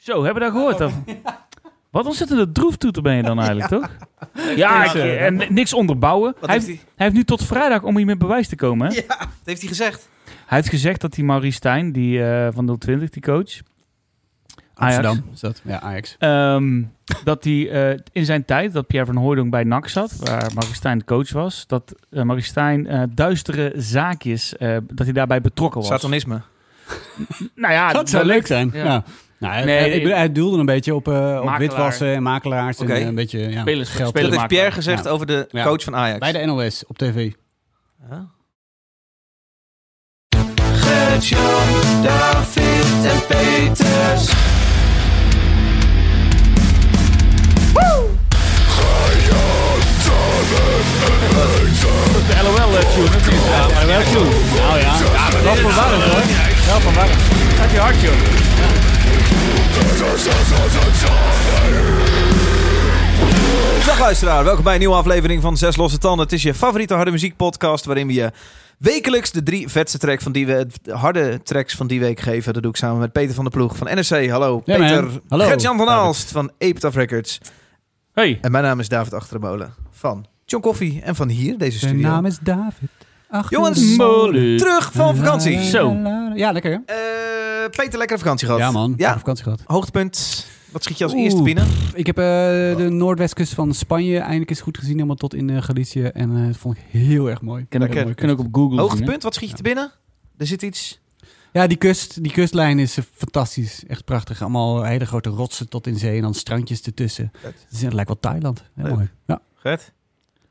Zo, hebben we dat gehoord? Of? Wat ontzettende droeftoeter ben je dan eigenlijk, toch? Ja, ik, Deze- en niks onderbouwen. Wat Hij heeft heeft, hij? hij heeft nu tot vrijdag om hier met bewijs te komen. Hè? Ja, dat heeft hij gezegd. Hij heeft gezegd dat die Maurice Stijn, die eh, van 020, die coach, Ajax. Amsterdam is dat. Ja, Ajax. Ehm, dat hij eh, in zijn tijd, dat Pierre van Hooydonk bij NAC zat, waar Maurice Stijn de coach was, dat uh, Maurice Stijn eh, duistere zaakjes, eh, dat hij daarbij betrokken was. Satanisme. Nou ja, dat zou leuk zijn. Ja. Ja. Nou, hij, Nee, hij, ik bedoel, ik- hij doelde een beetje op, eh, op Makelaar. witwassen en makelaars. Oké. En eh, een beetje ja, Spelers- geld. spelers- Dat heeft Pierre gezegd Ja. over de Ja. coach van Ajax. Bij de NOS op tv. Ja. Gert-Jan, David en Peters. De LOL-tune, of niet? Ja, maar wel tune. Nou ja, ja wel verwarrend hoor. Wel verwarrend. Gaat je hard, joh. Dag luisteraar, welkom bij een nieuwe aflevering van Zes Losse Tanden. Het is je favoriete harde muziekpodcast waarin we je wekelijks de drie vetste tracks van die we, de harde tracks van die week geven. Dat doe ik samen met Peter van der Ploeg van NRC. Hallo Ja, Peter. Hallo, Gert-Jan van. Aalst van Epitaph Records. Hey. En mijn naam is David Achtermolen van John Coffee en van hier, deze studio. naam is David. Jongens. Terug van vakantie. Zo. Ja, lekker hè? Eh, Peter, lekkere vakantie gehad. Ja man, Ja, vakantie gehad. hoogtepunt. Wat schiet je als Oeh. eerste binnen? Ik heb eh, de noordwestkust van Spanje eindelijk eens goed gezien, helemaal tot in uh, Galicië. En eh, dat vond ik heel erg mooi. Kan ook, Heel mooi kan ook op Google zien? Hoogtepunt, wat schiet je te binnen? Er zit iets... Ja, die kust, die kustlijn is eh, fantastisch. Echt prachtig. Allemaal hele grote rotsen tot in zee en dan strandjes ertussen. Het, is, het lijkt wel Thailand. Heel Leuk. mooi. Ja. Gert,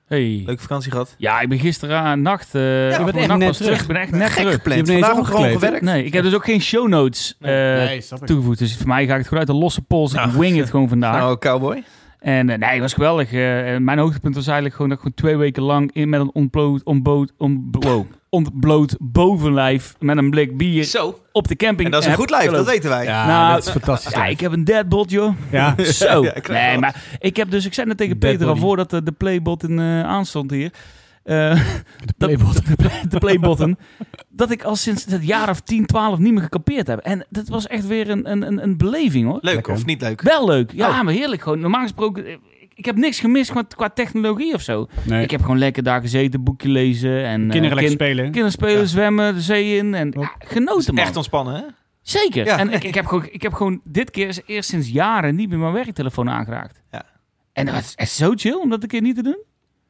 Hey. leuke vakantie gehad. Ja, ik ben gisteren nacht, eh je voor bent echt nacht net pas terug. Ik ben echt net Gek terug. gepland. Je hebt Vandaag ook gewoon gewerkt. Nee, ik heb dus ook geen show notes eh, snap toegevoegd. Dus voor mij ga ik het gewoon uit de losse pols. Ik Nou. wing het gewoon vandaag. Nou, cowboy. En eh, nee, het was geweldig. Eh, eh, mijn hoogtepunt was eigenlijk gewoon dat ik gewoon twee weken lang in met een ontbloot, ontboot, on, wow, ontbloot bovenlijf met een blik bier Zo. op de camping. En dat is een heb goed lijf, dat weten wij. Ja, Nou, dat is fantastisch. Ja, ik heb een deadbot, joh. Ja. Zo. Ja, ik krijg nee, maar ik heb dus, ik zei net tegen Dead Peter al voordat de, de playbutton eh aanstond hier. Eh, de dat, playbot. de, playbutton. dat ik al sinds het jaar of 10, 12 niet meer gekampeerd heb. En dat was echt weer een, een, een, een beleving hoor. Leuk Lekker. of niet leuk? Wel leuk. Ja, Oh. maar heerlijk gewoon. Normaal gesproken, eh, ik, heb niks gemist qua, qua technologie of zo. Nee. Ik heb gewoon lekker daar gezeten, boekje lezen. En, eh, Kinderen lekker kin- spelen. Kinderen spelen, Ja. zwemmen, de zee in. En ja, genoten man. Echt ontspannen, hè? Zeker. Ja. En ik, ik, heb gewoon, ik heb gewoon dit keer is eerst sinds jaren niet meer mijn werktelefoon aangeraakt. Ja. En dat is echt zo chill om dat een keer niet te doen.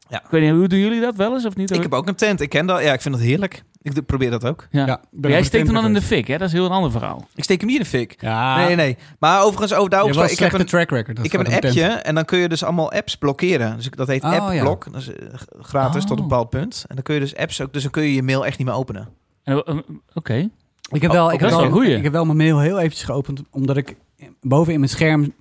Ja. Ik weet niet, hoe doen jullie dat wel eens of niet? Ik heb ook een tent. Ik ken dat. Ja, ik vind dat heerlijk. Ik doe- probeer dat ook. ja. Jij steekt hem dan in de fik, hè? Dat is heel een ander verhaal. Ik steek hem hier in de fik. Ja. Nee, nee. Maar overigens, over daarop ik heb een, track record. Dat ik heb een appje tent. en dan kun je dus allemaal apps blokkeren. Dus ik- dat heet Oh, ja. appblok. Dat is eh, gratis tot een Oh. bepaald punt. En dan kun je dus apps ook, dus dan kun je je mail echt niet meer openen. En, eh, Oké. Ik heb wel, Oh, ik dat heb is wel, ik heb wel mijn mail heel eventjes geopend, omdat ik boven in mijn scherm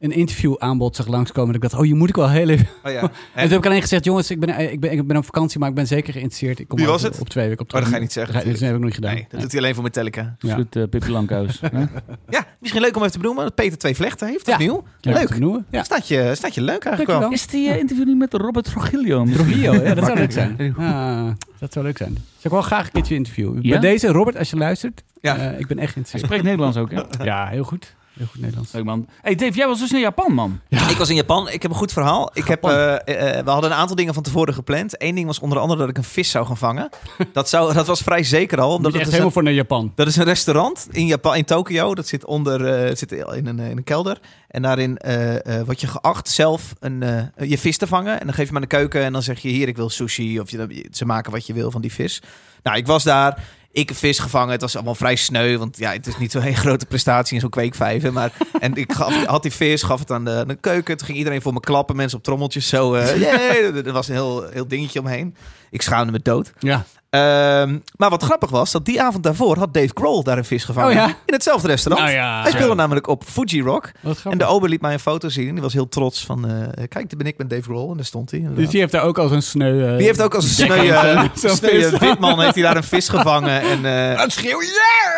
een interview aanbod zag langskomen. Dat ik dacht, oh, je moet ik wel heel even... Oh ja. En toen heb ik alleen gezegd, jongens, ik ben, eh, ik ben, ik ben op vakantie, maar ik ben zeker geïnteresseerd. Ik kom Wie op- was het? Op twee weken op Oh, dat ga je niet zeggen, Dat, ga- dat heb ik nog niet gedaan. Nee, dat doet hij alleen voor Metallica. Ja. Goed, uh, Pippi Lankhuis. hè? Ja, misschien leuk om even te benoemen dat Peter twee vlechten heeft. Ja. Opnieuw. Leuk. Leuk. te benoemen. Ja. Staat, je, staat je leuk eigenlijk wel. Is die eh, interview niet met Robert Trujillo? Trujillo, ja, dat zou leuk zijn. Ja, dat zou leuk zijn. Zou ik wel graag een keertje interviewen. Ja? Bij deze, Robert, als je luistert, Ja. eh, ik ben echt Hij geïnteresseerd. spreekt Nederlands ook, hè? Ja, heel goed. Heel goed Nederlands. Leuk man. Hey Dave, jij was dus in Japan, man. Ik was in Japan. Ik heb een goed verhaal. Ik heb, Japan. eh, eh, we hadden een aantal dingen van tevoren gepland. Eén ding was onder andere dat ik een vis zou gaan vangen. Dat, zou, dat was vrij zeker al. Omdat het is helemaal een, voor naar Japan. dat is een restaurant in, Japan, in Tokio. Dat zit, onder, eh, zit in, een, in een kelder. En daarin eh, eh, word je geacht zelf een, eh, je vis te vangen. En dan geef je hem aan de keuken. En dan zeg je hier, ik wil sushi. Of je, ze maken wat je wil van die vis. Nou, ik was daar. Ik een vis gevangen. Het was allemaal vrij sneu. Want ja, het is niet zo'n hele grote prestatie in zo'n kweekvijver. Maar, en ik gaf, had die vis, gaf het aan de, de keuken. Toen ging iedereen voor me klappen. Mensen op trommeltjes zo. eh yeah, er was een heel, heel dingetje omheen. Ik schaamde me dood. Ja. Ehm, maar wat grappig was, dat die avond daarvoor had Dave Grohl daar een vis gevangen. Oh ja? In hetzelfde restaurant. Nou ja. Hij speelde namelijk op Fuji Rock. En de ober liet mij een foto zien. Die was heel trots van, eh, kijk, daar ben ik met Dave Grohl. En daar stond hij. inderdaad. Dus die heeft daar ook al zo'n sneu... eh, Die heeft ook als een. Zo'n sneuwe vis. witman heeft hij daar een vis gevangen. En eh het schreeuw, yeah,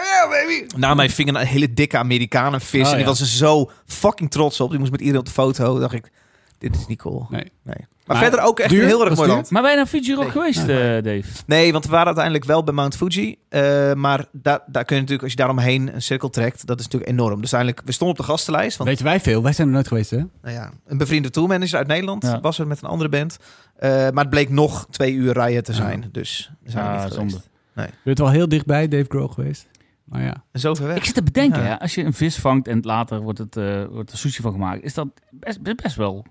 yeah, baby. Na mij ving een hele dikke Amerikaan vis. Oh, en die ja. was er zo fucking trots op. Die moest met iedereen op de foto. dacht ik, dit is niet cool. Nee. Nee. Maar, Maar verder ook echt duur? een heel erg mooi land. Maar ben je naar Fiji Rock Nee. geweest, Nee. eh, Dave? Nee, want we waren uiteindelijk wel bij Mount Fuji. eh, maar daar, daar kun je natuurlijk, als je daaromheen een cirkel trekt, dat is natuurlijk enorm. Dus uiteindelijk, we stonden op de gastenlijst. Want Weten wij veel? Wij zijn er nooit geweest, hè? nou ja, een bevriende tourmanager uit Nederland Ja. was er met een andere band. Eh, maar het bleek nog twee uur rijden te zijn. Dus we zijn er niet zonde. geweest. Je bent wel heel dichtbij Dave Grohl geweest. Maar ja. En zo ver weg. Ik zit te bedenken, Ja. hè, als je een vis vangt en later wordt, het, eh, wordt er sushi van gemaakt, is dat best, best wel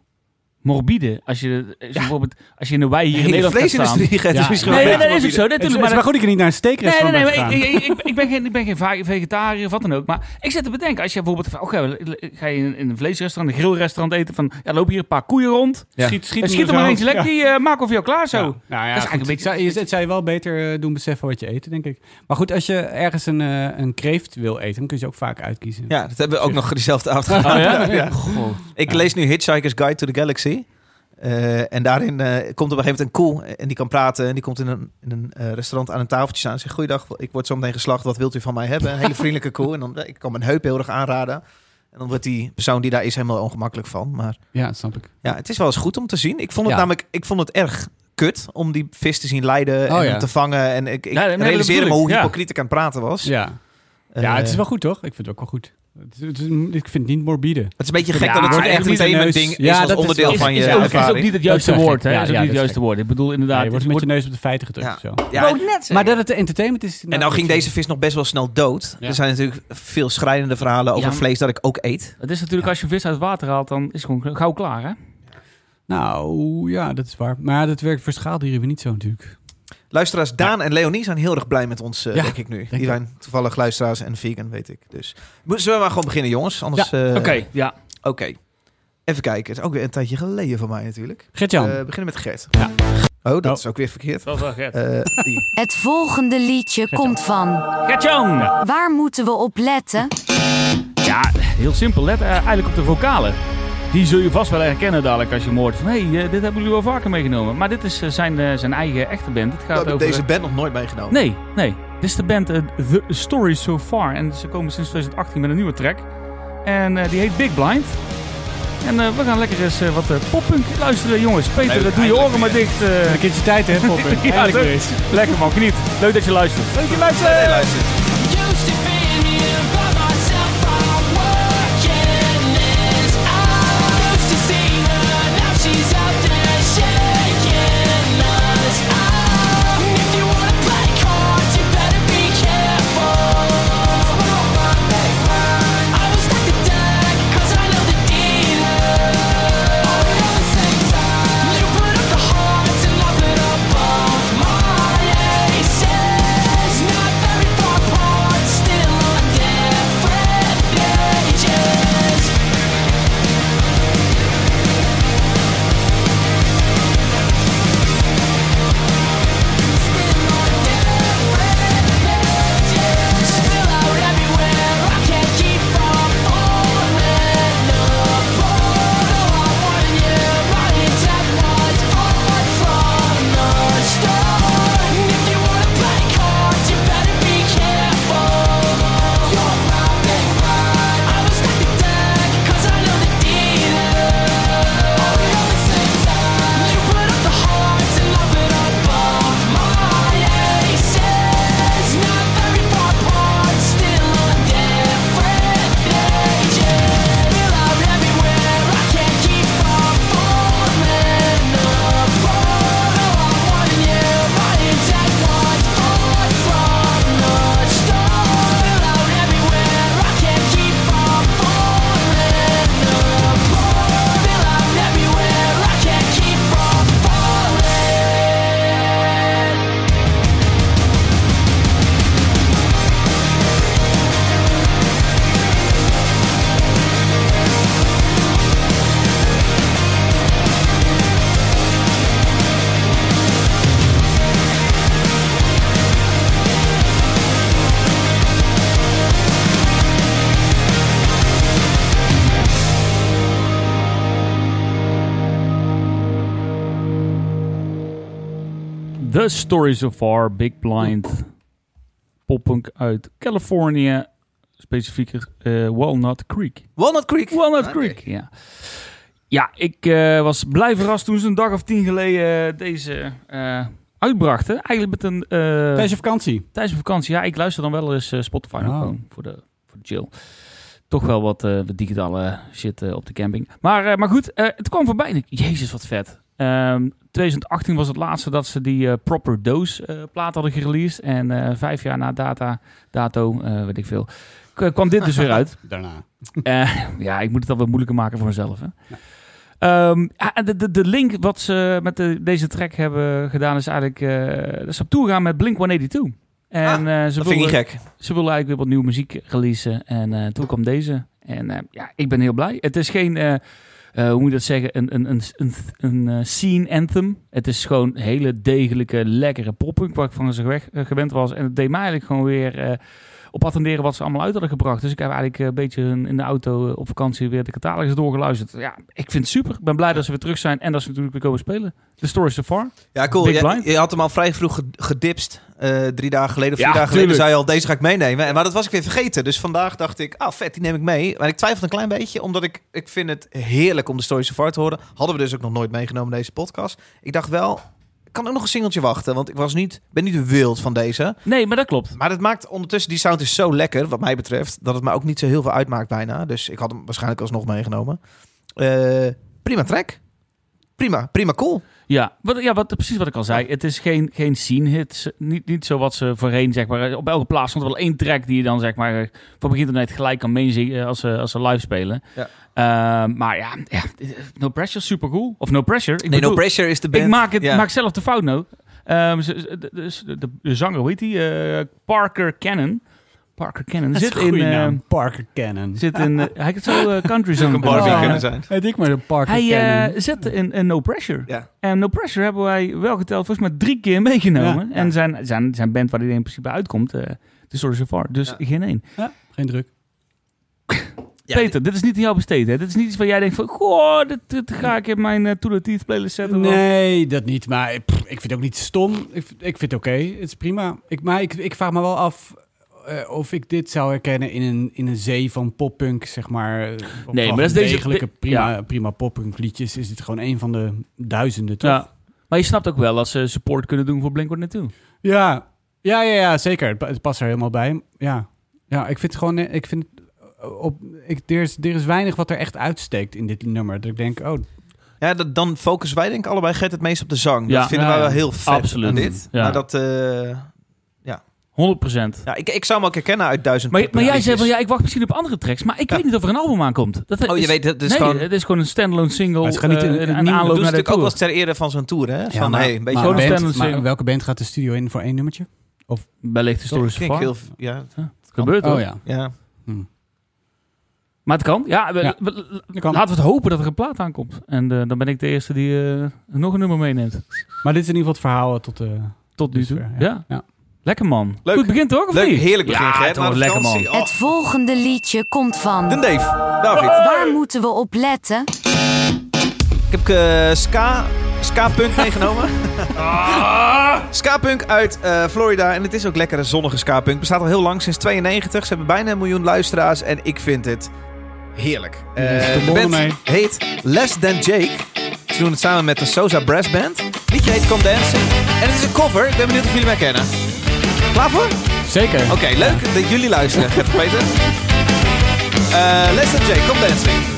morbide. Als je, als je bijvoorbeeld als je in de wei hier in Nederland gaat staan. vleesindustrie gaat Ja. dus misschien Nee, nee, nee, dat is ook zo. Het is, Natuurlijk, is maar maar goed dat je niet naar een Nee, nee, nee, gegaan. ik, ik, ik, ik ben geen, ik ben geen vegetariër of wat dan ook. Maar ik zit te bedenken, als je bijvoorbeeld... Oké, ga je in, een vleesrestaurant, een grillrestaurant eten van... Ja, lopen hier een paar koeien rond. Ja. Schiet, schiet, schiet er maar eentje lekker, die eh, maken we voor jou klaar zo. Ja. Nou ja, Dat is eigenlijk een beetje- het zou, je, wel beter eh, doen beseffen wat je eet, denk ik. Maar goed, als je ergens een, eh, een kreeft wil eten, dan kun je ze ook vaak uitkiezen. Ja, dat hebben we ook nog diezelfde avond gedaan. Oh. Goh. Ik lees nu Hitchhiker's Guide to the Galaxy. Eh, en daarin eh, komt op een gegeven moment een koe en die kan praten. En die komt in een, in een eh, restaurant aan een tafeltje staan en zegt... Goeiedag, ik word zo meteen geslacht, wat wilt u van mij hebben? Een hele vriendelijke koe. En dan, ik kan mijn heup heel erg aanraden. En dan wordt die persoon die daar is helemaal ongemakkelijk van. Maar Ja, dat snap ik. ja, het is wel eens goed om te zien. Ik vond het Ja. namelijk ik vond het erg kut om die vis te zien lijden Oh, en ja. te vangen. En ik, ik Ja, realiseerde me hoe hypocriet ik aan het praten was. Ja. Ja, het is wel goed, toch? Ik vind het ook wel goed. Het is- ik vind het niet morbide. Het is een beetje gek Ja, dat het zo'n entertainment ding is Ja, als dat is onderdeel van je is, ook, is ook ervaring. niet het juiste woord, hè? is ook ja, niet het juiste woord. Ik bedoel inderdaad... Ja, je wordt het met je neus op de feiten gedrukt Ja. of zo. Ja, net. Maar dat het entertainment is... En nou ging deze vis nog best wel snel dood. Ja. Er zijn natuurlijk veel schrijnende verhalen over Ja, vlees dat ik ook eet. Het is natuurlijk, als je vis uit het water haalt, dan is het gewoon gauw klaar, hè? Nou, ja, dat is waar. Maar dat werkt voor schaaldieren weer niet zo natuurlijk. Luisteraars Daan en Leonie zijn heel erg blij met ons, eh, Ja, denk ik nu. Die ik zijn toevallig luisteraars en vegan, weet ik. Dus Mo- zullen we maar gewoon beginnen, jongens? Anders. eh, Oké, ja. Oké. Even kijken. Het is ook weer een tijdje geleden voor mij natuurlijk. Gert-Jan. Eh, we beginnen met Gert. Ja. Oh, dat Oh. is ook weer verkeerd. Dat was wel Gert. Eh. Het volgende liedje komt van. Gert-Jan! Ja. Waar moeten we op letten? heel simpel. Let eigenlijk op de vocalen. Die zul je vast wel herkennen dadelijk als je hem hoort van... hé, hey, eh, dit hebben jullie wel vaker meegenomen. Maar dit is eh, zijn, eh, zijn eigen echte band. Het We gaat hebben over... deze band nog nooit meegenomen. Nee, nee. Dit is de band The Story So Far. En ze komen sinds 2018 met een nieuwe track. En eh, die heet Big Blind. En eh, we gaan lekker eens wat poppunk luisteren, jongens. Peter, Leuk, doe je oren maar dicht. eh. Een keertje tijd, hè, Poppen? Ja, lekker man, geniet. Leuk dat je luistert. Leuk dat je luistert. Story So Far, Big Blind. Poppunk uit Californië. Specifieker eh, Walnut Creek. Walnut Creek. Walnut. Creek, ja. Ja, ik eh, was blij verrast toen ze een dag of tien geleden deze eh, uitbrachten. Eigenlijk met een... eh, Tijdens je vakantie. tijdens mijn vakantie. Ja, ik luister dan wel eens Spotify nog Oh. gewoon voor de, voor de chill. Toch wel wat, eh, wat digitale shit op de camping. Maar, eh, maar goed, eh, het kwam voorbij en ik, jezus wat vet. Ehm 2018 was het laatste dat ze die eh, Proper Dose eh, plaat hadden gereleased. En eh, vijf jaar na data, dato, eh, weet ik veel, k- kwam dit dus weer uit. Daarna. Ja, ik moet het al wat moeilijker maken voor mezelf. Hè? Ehm, ja, de, de, de link wat ze met de, deze track hebben gedaan is eigenlijk... dat ze op tour gaan met Blink-182. En Ah, ze, Dat vind ik niet wilden, gek. ze wilden eigenlijk weer wat nieuwe muziek releasen. En toen kwam deze. En ja, ik ben heel blij. Het is geen... eh, hoe moet je dat zeggen? Een, een, een, een, een eh, scene anthem. Het is gewoon hele degelijke, lekkere poppunk waar ik van ze weg- gewend was. En het deed mij eigenlijk gewoon weer eh, op attenderen wat ze allemaal uit hadden gebracht. Dus ik heb eigenlijk eh, een beetje in in de auto eh, op vakantie weer de catalogus doorgeluisterd. Ja, ik vind het super. Ik ben blij dat ze weer terug zijn en dat ze natuurlijk weer komen spelen. De story so far. Ja, cool. Je, je had hem al vrij vroeg ge- gedipst. eh, drie dagen geleden of vier Ja, dagen geleden tuurlijk. zei je al, deze ga ik meenemen. En, maar dat was ik weer vergeten. Dus vandaag dacht ik, ah vet, die neem ik mee. Maar ik twijfelde een klein beetje, omdat ik, ik vind het heerlijk om de Story so far te horen. Hadden we dus ook nog nooit meegenomen in deze podcast. Ik dacht wel, kan ook nog een singeltje wachten. Want ik was niet, ben niet wild van deze. Nee, maar dat klopt. Maar het maakt ondertussen, die sound is zo lekker, wat mij betreft, dat het me ook niet zo heel veel uitmaakt bijna. Dus ik had hem waarschijnlijk alsnog meegenomen. Eh, prima track. Prima, prima cool. Ja, wat, ja wat, precies wat ik al zei. Het is geen, geen scene hit. Niet, niet zo wat ze voorheen, zeg maar. Op elke plaats stond er wel één track die je dan, zeg maar, eh, van begin tot eind gelijk kan meezingen als ze, als ze live spelen. Ja. Ehm, maar ja, ja, No Pressure, super cool. Of No Pressure. Ik nee, bedoel, No Pressure is de band. Ik maak, het, maak zelf de fout nou. Ze- ze- de, de, de, de zanger, hoe heet die? Eh, Parker Cannon. Parker Cannon. Dat is Zit een in... goede eh, naam. Parker Cannon. Zit in... eh, hij heeft zo eh, country een Barbie Oh. zijn. Ik maar een Parker Hij eh, Cannon. zit in, in No Pressure. Ja. En No Pressure hebben wij wel geteld, volgens mij drie keer meegenomen. Ja. En zijn, zijn, zijn band waar hij in principe uitkomt, eh de Story So Far. Dus Ja. geen één. Geen druk. Ja, Peter, dit is niet aan jou besteed, hè? Dit is niet iets waar jij denkt van... Goh, dit, dit ga ik in mijn uh, To The Teeth playlist zetten. Nee, dat niet. Maar pff, ik vind het ook niet stom. Ik, ik vind het oké. Het is prima. Ik, maar ik, ik vraag me wel af eh, of ik dit zou herkennen in een, in een zee van poppunk, zeg maar. Of Nee, maar dat is deze- degelijke de- prima, prima poppunk liedjes. Is dit gewoon een van de duizenden, toch? Ja. Maar je snapt ook wel dat ze support kunnen doen voor Blink-182. Ja, ja, ja, ja zeker. Het, pa- het past er helemaal bij. Ja, ja ik vind het gewoon... eh, Ik vind het, eh, op, ik, er, is, er is weinig wat er echt uitsteekt in dit nummer. Dat ik denk, oh, Ja, dat, dan focussen wij denk ik allebei Gert het meest op de zang. Ja. Dat vinden Ja, wij wel heel vet Absoluut. dit. Ja. Maar dat... eh, 100 procent. ja, ik, ik zou hem ook herkennen uit duizend Maar, maar jij zei van ja, ik wacht misschien op andere tracks. Maar ik Ja. weet niet of er een album aankomt. Dat Oh, je is- weet, het is nee, gewoon... het is gewoon een standalone single. Maar het gaat niet in- eh, een het Dat aanloop naar de natuurlijk ook wel tour. ter ere van zo'n tour, hè? Van, maar, hey, een beetje... maar, een band- maar welke band gaat de studio in voor één nummertje? Wellicht de Klinkt Far. heel... Ja, Gebeurt Oh ja. ja. Maar het kan. Ja, we- Ja. we- kan. laten we het hopen dat er een plaat aankomt. En eh, dan ben ik de eerste die eh, nog een nummer meeneemt. Maar dit is in ieder geval het verhaal tot... eh Tot nu toe. Ja. ja. Lekker man. Leuk. Goed begint toch? Of Leuk, niet? heerlijk begin, Ja, Maar de lekker man. Oh, Het volgende liedje komt van. Dave. David. Waar moeten we op letten? Ik heb eh, ska, ska-punk meegenomen. Ska-punk uit eh, Florida. En het is ook lekkere zonnige ska-punk. Bestaat al heel lang, sinds 92. Ze hebben bijna een miljoen luisteraars. En ik vind het heerlijk. Eh, de de band mee. heet Less Than Jake. Ze doen het samen met de Sosa Brass Band. Het liedje heet Come Dancing. En het is een cover. Ik ben benieuwd of jullie mij kennen. Klaar voor? Zeker. Oké, leuk dat jullie luisteren. Gert Peter. Eh Less Than Jake, Come Dancing.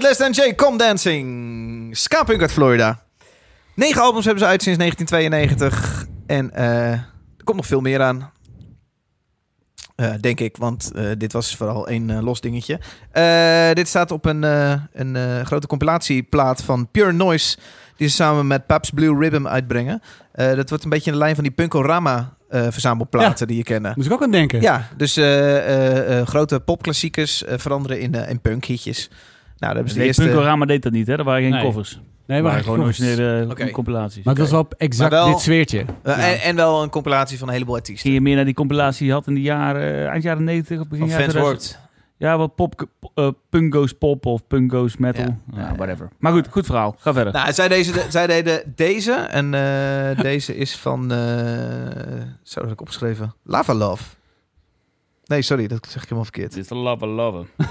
Dan J, Come Dancing. Ska-punk uit Florida. Negen albums hebben ze uit sinds 1992. En eh, er komt nog veel meer aan. Eh, denk ik, want eh, dit was vooral één los dingetje. Dit staat op een, een grote compilatieplaat van Pure Noise... die ze samen met Paps Blue Ribbon uitbrengen. Dat wordt een beetje in de lijn van die Punkorama eh verzamelplaten die je kennen. Moest ik ook aan denken. Ja, dus grote popklassiekers veranderen in, in punkhitjes. Nou, hebben ze de Nee, eerste... Punkorama deed dat niet, hè? Dat waren geen Nee. covers. Nee, Dat maar waren gewoon originele compilaties. Maar het was wel op exact wel- dit sfeertje. Eh, en, en wel een compilatie van een heleboel artiesten. Ging je meer naar die compilatie die je had in de jaren, eind jaren 90 of begin Van jaren Fans 2000? Warped. Ja, wat pop, eh punk goes pop of punk goes metal. Ja. Ja, Ja, whatever. Maar goed, goed verhaal. Ga verder. Nou, zij, deze, zij deden deze. En eh, deze is van... eh zo heb ik opgeschreven. Lava Love. Nee, sorry, dat zeg ik helemaal verkeerd. Dit is de love love.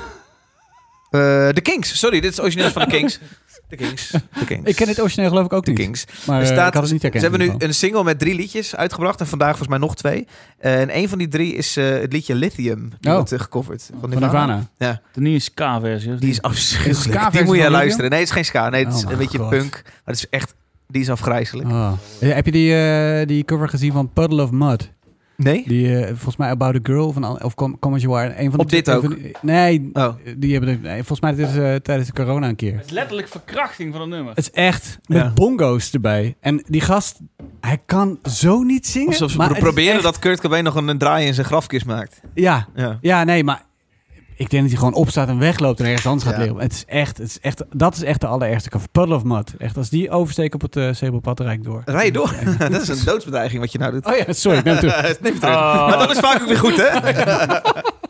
Eh The Kings. Sorry, dit is origineel van The Kings. The Kings. The Kings. Ik ken het origineel geloof ik ook The niet. Kings. Maar Er eh, staat- ik had het niet Ze herkend. hebben nu een single met drie liedjes uitgebracht. En vandaag volgens mij nog twee. Eh, en een van die drie is eh, het liedje Lithium. Die Oh. wordt gecoverd. Van. Nirvana. Van Nirvana. Ja, De nieuwe ska-versie. die is afschuwelijk. Die moet je luisteren. Nee, het is geen ska. Nee, het is Oh een beetje God. punk. Maar het is echt... Die is afgrijzelijk. Oh. Eh, Heb je die, eh, die cover gezien van Puddle of Mud? Nee? Die, eh, volgens mij About a Girl van, of Come, Come As You Are. Een van de Op dit een ook? van nee, Oh. die hebben het, nee, volgens mij dit is eh, tijdens de corona een keer. Het is letterlijk verkrachting van het nummer. Het is echt met Ja. bongo's erbij. En die gast, hij kan zo niet zingen. Alsof ze maar pro- het proberen echt- dat Kurt Cobain nog een, een draai in zijn grafkist maakt. Ja, Ja. ja, nee, maar ik denk dat hij gewoon opstaat en wegloopt en ergens anders gaat liggen. Het is echt, het is echt, dat is echt de allerergste cover. Puddle of Mud. Echt, als die oversteken op het uh, Zebrapad, dan rijd ik door. Rij je door. dat is een doodsbedreiging wat je nou doet. Oh ja, sorry, ik ben terug. Neem het terug. Oh. Maar dat is vaak ook weer goed, hè?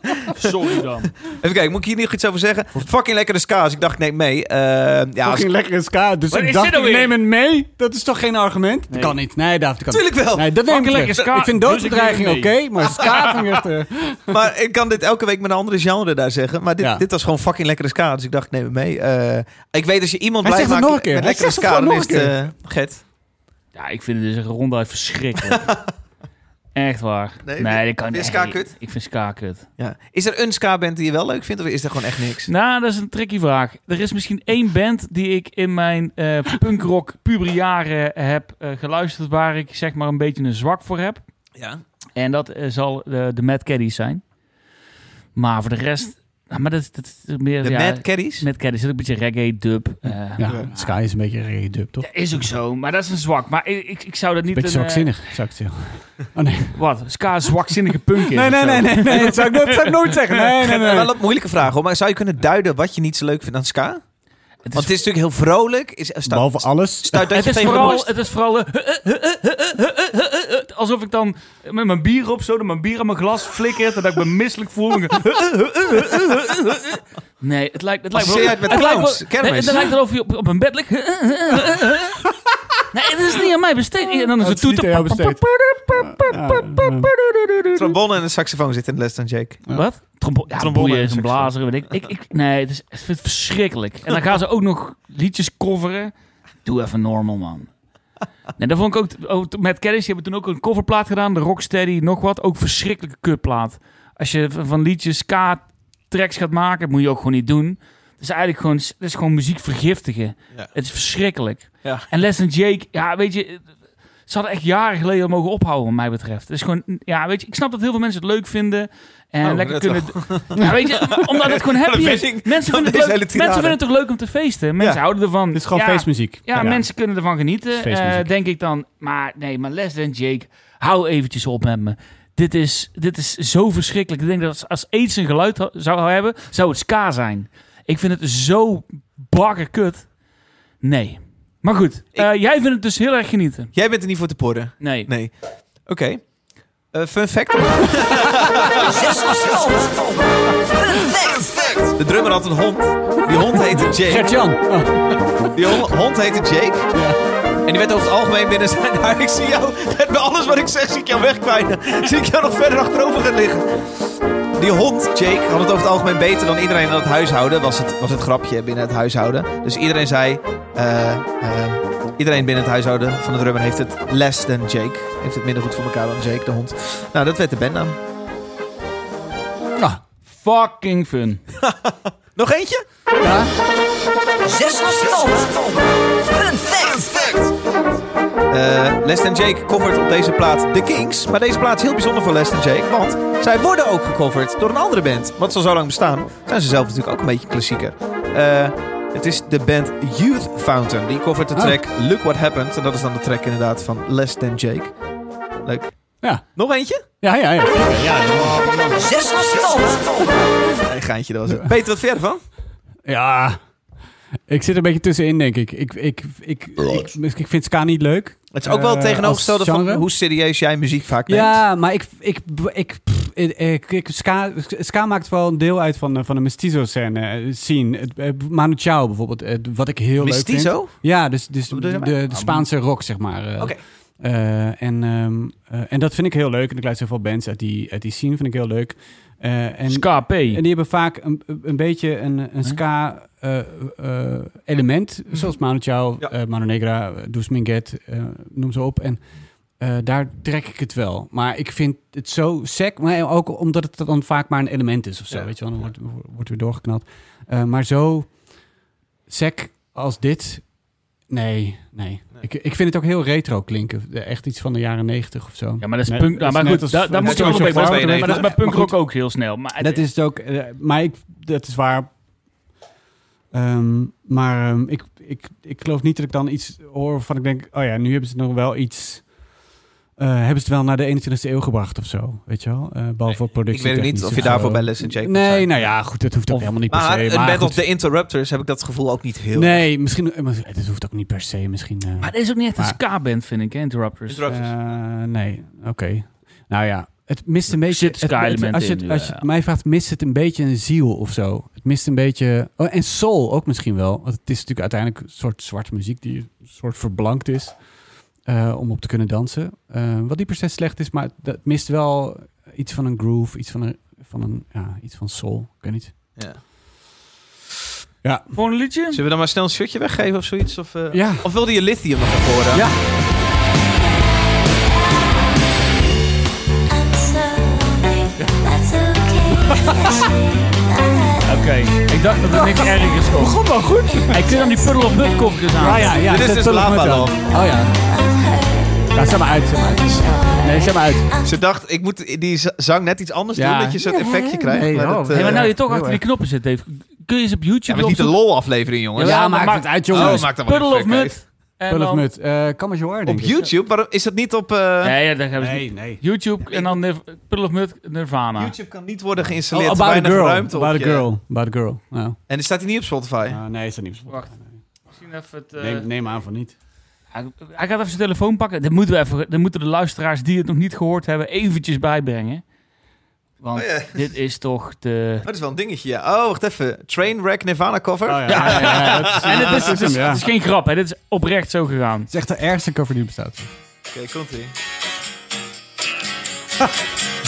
Sorry dan. Even kijken, moet ik hier nog iets over zeggen? Fucking lekkere ska, dus ik dacht, ik neem mee. Eh, ja, als, Fucking lekkere ska. Dus Wat ik is dacht, dit nou ik neem het mee. Dat is toch geen argument? Nee. Dat kan niet. Nee, David, dat kan Tuurlijk wel. Nee, dat neem ik lekker ska, Ik vind dus doodsbedreiging oké, neem maar ska vind ik echt... eh, maar ik kan dit elke week met een andere genre daar zeggen. Maar dit, Ja. dit was gewoon fucking lekkere ska, dus ik dacht, ik neem het mee. Eh, ik weet als je iemand Hij blij maakt nog een keer. met lekkere ska, dan is het Get. Ja, ik vind het dus ronduit verschrikkelijk. Echt waar. Nee, Nee, dat kan niet. ska kut? Ik vind ska kut. Ja. Is er een ska-band die je wel leuk vindt, of is er gewoon echt niks? Nou, dat is een tricky vraag. Er is misschien één band die ik in mijn eh punkrock puberjaren heb eh, geluisterd... waar ik zeg maar een beetje een zwak voor heb. Ja. En dat zal de, de Mad Caddies zijn. Maar voor de rest... Nou, maar dat, dat is meer... De ja, Mad Caddies? Mad Caddies ook een beetje reggae, dub. eh, Ja, ska is een beetje reggae dub, toch? ja, is ook zo, maar dat is een zwak. Maar ik, ik, ik zou dat niet... Beetje een, eh, zwakzinnig, zou ik zeggen. Oh nee. Wat? Ska is zwakzinnige punk is Nee, nee, nee, nee, nee. Dat zou ik nooit, dat zou ik nooit zeggen. Nee, nee, nee. Wel een moeilijke vraag hoor, maar zou je kunnen duiden wat je niet zo leuk vindt aan ska? Het Want is, het is natuurlijk heel vrolijk. Is, staat, Behalve alles. Dat het is vooral... Het is vooral eh, alsof ik dan met mijn bier op zo, dat mijn bier aan mijn glas flikkert en dat ik me misselijk voel. Nee, het lijkt... Het lijkt met lijkt clowns? wel- Kermis? Het lijkt alsof je op, op een bed ligt. Nee, het is niet aan mij besteed. En dan is Het toeter... aan jou besteed. Trombone en een saxofoon zitten in Les dan Jake. Wat? Trombo ja, boeien en is een saxofoon. blazer, weet ik. ik, ik nee, het is, ik vind het verschrikkelijk. En dan gaan ze ook nog liedjes coveren. Doe even normal, man. Nee, dat vond ik ook... ook met die hebben toen ook een coverplaat gedaan. De Rocksteady, nog wat. Ook verschrikkelijke kutplaat. Als je van liedjes ska-tracks gaat maken, moet je ook gewoon niet doen. Het is eigenlijk gewoon, het is gewoon muziek vergiftigen. Ja. Het is verschrikkelijk. Ja. En Les and Jake, ja, weet je... Ze hadden echt jaren geleden mogen ophouden, wat mij betreft. Het is gewoon, ja, weet je, ik snap dat heel veel mensen het leuk vinden. En Oh, lekker kunnen... Ja, weet je, maar omdat het gewoon happy is. Mensen vinden, het leuk, mensen vinden het toch leuk om te feesten? Mensen Ja. houden ervan. Dit is gewoon ja, feestmuziek. Ja, mensen kunnen ervan genieten, Het eh, denk ik dan. Maar nee, maar Les en Jake, hou eventjes op met me. Dit is, dit is zo verschrikkelijk. Ik denk dat als, als aids een geluid zou hebben, zou het ska zijn. Ik vind het zo bakken kut. Nee. Maar goed, eh, jij vindt het dus heel erg genieten. Jij bent er niet voor te porren. Nee. Nee. Oké. Eh, fun fact. De drummer had een hond. Die hond heette Jake. Gert-Jan. Oh, Die hon- hond heette Jake. ja. En die werd over het algemeen binnen zijn huis. Ik zie jou, met bij alles wat ik zeg, zie ik jou wegkwijnen. Zie ik jou nog verder achterover gaan liggen. Die hond, Jake, had het over het algemeen beter dan iedereen in het huishouden. Was het, was het grapje binnen het huishouden. Dus iedereen zei... eh, eh, iedereen binnen het huishouden van de drummer heeft het less than Jake. Heeft het minder goed voor elkaar dan Jake, de hond. Nou, dat werd de bandnaam. Fucking fun. Nog eentje? Ja? Zes. Fun fact. Eh, Les en Jake covert op deze plaat The Kings. Maar deze plaat is heel bijzonder voor Les en Jake. Want zij worden ook gecoverd door een andere band. Wat ze al zo lang bestaan, zijn ze zelf natuurlijk ook een beetje klassieker. Eh, het is de band Youth Fountain. Die covert de Oh. track Look What Happened. En dat is dan de track inderdaad van Les than Jake. Leuk. Ja. Nog eentje? Ja, ja, ja. zeker. ja, Zes. Een geintje, dat was het. Peter, wat vind jij ervan? Ja. Ik zit er een beetje tussenin, denk ik. Ik, ik, ik, ik, ik vind ska niet leuk. Het is ook wel Eh, tegenovergestelde van hoe serieus jij muziek vaak neemt. Ja, maar ik, ik, ik, ik, ik, ik- ska, ska maakt wel een deel uit van, de- van de mestizo-scène, eh, scene. Eh, Manu Chao bijvoorbeeld, wat ik heel leuk vind. Mestizo? Ja, dus, dus de? Spaanse rock, zeg maar. eh. Oké. Eh, en, ehm, eh, en dat vind ik heel leuk. En ik luister heel veel bands uit die, uit die scene, vind ik heel leuk. Eh, en, Ska en die hebben vaak een, een beetje een, een ska eh, eh, element. Zoals Manu Chao, Ja. Manu Negra, Dus Minguet, eh, noem ze op. En daar trek ik het wel. Maar ik vind het zo sec. Maar ook omdat het dan vaak maar een element is of zo. Ja. Weet je wel, dan wordt, wordt weer doorgeknald. Maar zo sec als dit... Nee, nee. Ik, ik vind het ook heel retro klinken. Echt iets van de jaren negentig of zo. Ja, maar dat is Nee, punk. maar goed, als- daar, moet je Social bij. Maar dat is bij punkrock ook heel snel. Maar Dat is het ook. eh, maar ik, dat is waar. Ehm, maar ehm, ik, ik, ik geloof niet dat ik dan iets hoor waarvan ik denk... Oh ja, nu hebben ze nog wel iets... eh, hebben ze het wel naar de 21e eeuw gebracht of zo? Weet je wel? Eh behalve Ik productie. weet ook niet of je daarvoor bij Les en Jake Nee, zijn. nou ja, goed. Dat hoeft ook Of- helemaal niet per Maar se. band goed. of The Interrupters heb ik dat gevoel ook niet heel Nee, misschien... eh, maar Het hoeft ook niet per se. Misschien... eh, Maar dit is ook niet echt een Maar- ska-band, vind ik, hè, Interrupters. Interrupters. Eh, nee, oké. Nou ja, het mist een beetje... het- het- Als je, in, het- als je ja. het mij vraagt, mist het een beetje een ziel of zo. Het mist een beetje... Oh, en soul ook misschien wel. Want het is natuurlijk uiteindelijk een soort zwarte muziek die een soort verblankt is. Eh, om op te kunnen dansen. Eh, wat niet per se slecht is, maar dat mist wel iets van een groove. Iets van een... Van een ja, iets van soul. Ik weet niet. Ja. Ja. Gewoon een liedje? Zullen we dan maar snel een shirtje weggeven of zoiets? Of, eh, Ja. of wilde je lithium nog voren? Ja. I'm sorry, that's okay. Oké, ik dacht dat er niks ergers komt. Begon wel goed. Ik kun dan die Puddle of Mud koffertjes aan. Ja, ja, ja. Dit is dus of Lava. Love. Oh ja. Ja, zet maar uit. Zet maar uit. Nee, zet maar uit. Ze dacht, ik moet die zang net iets anders Ja. doen, dat je zo'n effectje krijgt. Nee, maar oh, dat, nee, Hey, maar eh, nou je toch achter die knoppen zit, Dave. Kun je eens op ja, YouTube maar het is niet de opzoeken? lol-aflevering, jongens. Ja, Ja, maar maakt maak- het uit, Oh, jongens. maakt dan wel Puddle of Mud. Eh You Are, uit. denk Op ik. YouTube? Waarom is dat niet op... eh, Nee, ja, daar hebben ze Nee, nee. YouTube en dan Nir- Mud Nirvana. YouTube kan niet worden Oh, geïnstalleerd. te about a girl. ruimte op About a girl. About a girl. En staat hij niet op Spotify. uh, nee, is dat niet. Wacht. Misschien even het... eh, Neem, neem aan van niet. hij, hij gaat even zijn telefoon pakken. Dat moeten, we even, dat moeten de luisteraars die het nog niet gehoord hebben eventjes bijbrengen. Want Oh, dit is toch de... Oh, dat is wel een dingetje, ja. Oh, wacht even. Trainwreck Nirvana cover. Oh ja, ja, ja, is- En het is, het is, hem, ja. het is geen grap, hè. dit is oprecht zo gegaan. Het is echt de ergste cover die bestaat. Oké, komt ie.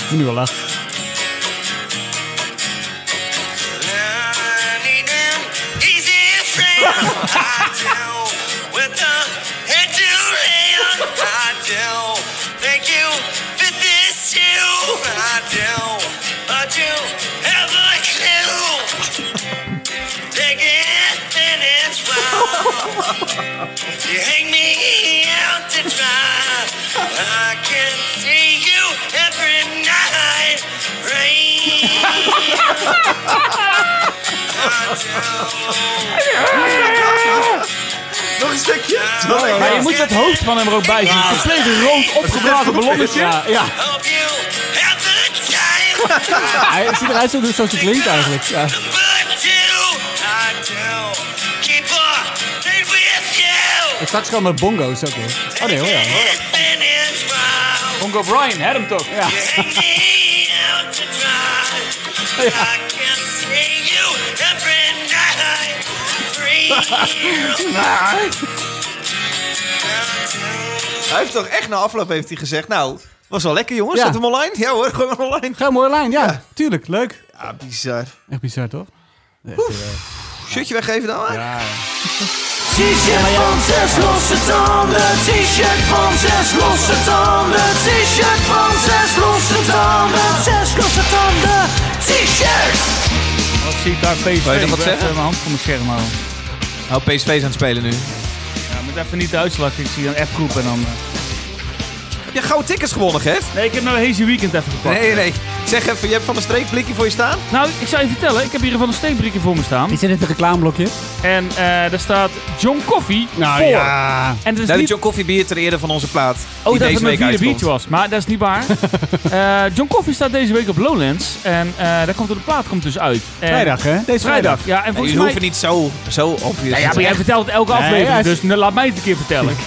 Ik moet nu wel lachen. You hang me out to dry. I can see you every night. Nog een stukje. Maar je moet het hoofd van hem er ook bij zien. Compleet rood opgeblazen ballonnetje. Ja, ja. Hope you have the time. Hij ziet eruit zoals zoals hij klinkt eigenlijk. Ja. You? En straks komen bongo's ook weer. Oh nee, hoor ja. Bongo Brian, had hem toch? Ja. Hij heeft toch echt na afloop heeft hij gezegd, nou, was wel lekker jongens. Ja. Zet hem online? Ja hoor, gewoon online. Ga mooie lijn, ja. Tuurlijk, leuk. Ja, bizar. Echt bizar, toch? Shirtje weggeven dan? hè? Ja, T-shirt van zes losse tanden. T-shirt van zes losse tanden. T-shirt van zes losse tanden. Zes losse tanden. T-shirt. Wat zie ik daar PSV. Wil je nog wat zeggen? mijn hand van mijn scherm houden. Oh, PSV is aan het spelen nu. Ja, moet even niet de uitslag. Ik zie een appgroep en dan... eh. Heb je gouden tickets gewonnen, Gert? Nee, ik heb nou Hazy Weekend even gepakt. Nee, nee. Zeg even, je hebt van de streek blikje voor je staan? Nou, ik zou je vertellen. Ik heb hier van een steekbriefje voor me staan. Is dit het reclameblokje? En eh daar staat John Coffee Nou voor. ja. En is Dat is niet... John Coffee Bier ter ere van onze plaat. Oh, die dat deze het mijn week vierde uitkomt. biertje was. Maar dat is niet waar. Eh, John Coffee staat deze week op Lowlands. En eh daar komt er de plaat komt dus uit. En- Vrijdag, hè? Deze Vrijdag, ja. En Nee, volgens jullie mij... hoeven niet zo, zo obvious Ja, ja, te maar jij zijn. vertelt het elke Nee, aflevering, dus nu laat mij het een keer vertellen.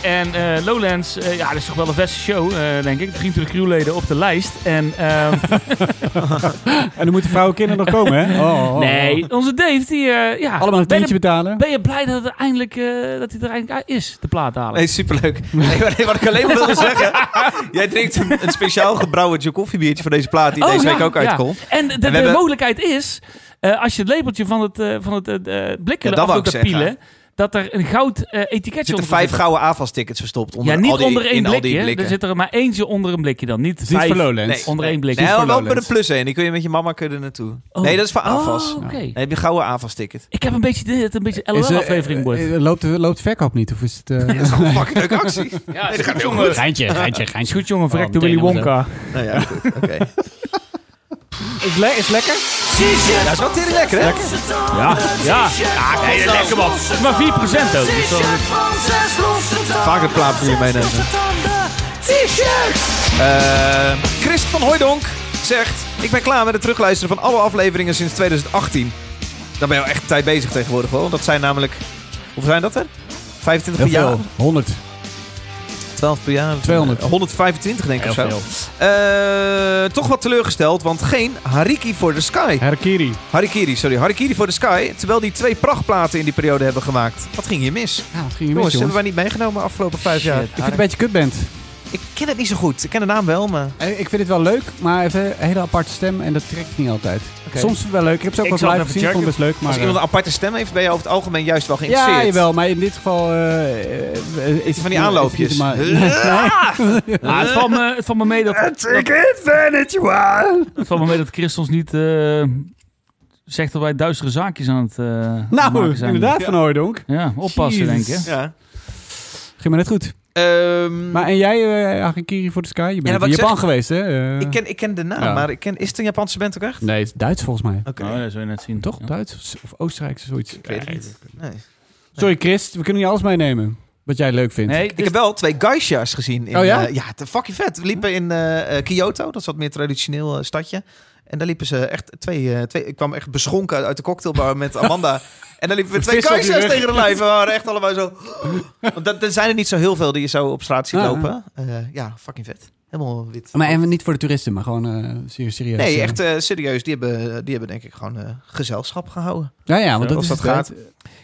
En eh, Lowlands, eh, ja, dat is toch wel de beste show, eh, denk ik. 23 crewleden op de lijst. En En dan moeten vrouwen en kinderen nog komen, hè? Oh, oh, oh. nee, onze Dave, die, eh, ja... Allemaal een ben je- tientje betalen. Ben je blij dat, het eindelijk, eh, dat hij er eindelijk uit is, de plaat dadelijk? Nee, superleuk. Nee, wat ik alleen maar wilde zeggen. Jij drinkt een, een speciaal gebrouwen John Coffee biertje voor deze plaat die Oh, deze ja, week ook ja. uitkomt. En de, de we hebben- mogelijkheid is, eh, als je het labeltje van het, eh van het eh, blikje Ja, dat af zeggen. pielen, dat er een goud eh, Er etiketje zitten onder vijf zit. gouden AFAS-tickets verstopt. Onder Ja, niet al die, onder één in al die blikje. Er zit er maar eentje onder een blikje dan. Niet vijf voor Lowlands. Nee. onder één blikje. Nee, wel met een plus één. Die kun je met je mama kunnen naartoe. Oh. Nee, dat is voor AFAS. Oh, oké. Dan heb je gouden AFAS-ticket. Ik heb een beetje dit, het een beetje LOL-aflevering wordt. eh, loopt, de, loopt de verkoop niet? Of is het... eh, Dat is een fucking leuke actie. ja, dat gaat heel jongen. Geintje, geintje, geintje. goed, jongen. Verrekte Oh, Willy meteen Wonka. Nou ja, goed. Oké. Is, le is lekker? Dat is wel tering lekker, hè? Ja, ja. Ja, nee, lekker man. Maar 4% ook. Dus dat is- Vaak een plaat voor je meenemen. Eh, Christ van Hooijdonk zegt... Ik ben klaar met het terugluisteren van alle afleveringen sinds 2018. Dan ben je wel echt een tijd bezig tegenwoordig wel. Dat zijn namelijk... Hoeveel zijn dat er? 25 Heel per jaar? veel. 100. 12 per jaar? 200. 125 denk ik of zo. Eh, toch wat teleurgesteld, want geen Hariki for the Sky. Harakiri. Harikiri, sorry. Harikiri for the Sky. Terwijl die twee prachtplaten in die periode hebben gemaakt. Wat ging hier mis? Ja, wat ging je mis, Jongens, hebben jongens? wij niet meegenomen de afgelopen vijf jaar? Ik vind het een beetje kutband. Ik ken het niet zo goed. Ik ken de naam wel, maar... Eh, Ik vind het wel leuk, maar even een hele aparte stem en dat trekt niet altijd. Oké. Soms wel leuk. Ik heb ze ook Ik wel live gezien, vond het best leuk. Maar, Als iemand een aparte stem heeft, ben je over het algemeen juist wel geïnteresseerd. ja, jawel, maar in dit geval eh, eh, is Van die aanloopjes. Nee. Ah, het, valt me, het valt me mee dat... het valt me mee dat Chris ons niet eh, zegt dat wij duistere zaakjes aan het eh Nou, maken zijn. inderdaad, Van Hooydonk. Ja, oppassen denk ik. Ja. Ging maar net goed. Ehm, Maar en jij, uh, for the Sky? Je bent in Japan zeg- geweest, hè? Eh, ik, ken, ik ken de naam, Ja. maar ik ken, is het een Japanse band ook echt? Nee, het is Duits volgens mij. Oké. Oh, dat zul je net zien. Toch? Ja. Duits of Oostenrijks, zoiets. Ik weet het niet. Nee. Sorry Chris, we kunnen niet alles meenemen. Wat jij leuk vindt. Nee, Ik heb wel twee geishas gezien. In, Oh ja? eh, ja, te fucking vet. We liepen in Kyoto, dat is wat meer traditioneel stadje. En daar liepen ze echt twee, eh, twee... Ik kwam echt beschonken uit, uit de cocktailbar met Amanda. en daar liepen we twee rug. tegen de lijf. We waren echt allebei zo... Want dat, er zijn er niet zo heel veel die je zo op straat ziet Ah. lopen. Eh, ja, fucking vet. Helemaal wit. Maar en niet voor de toeristen, maar gewoon eh serieus. serieus Nee, eh. echt eh, serieus. Die hebben, die hebben denk ik gewoon eh, gezelschap gehouden. Ja, ja, want dat Als is dat het, gaat.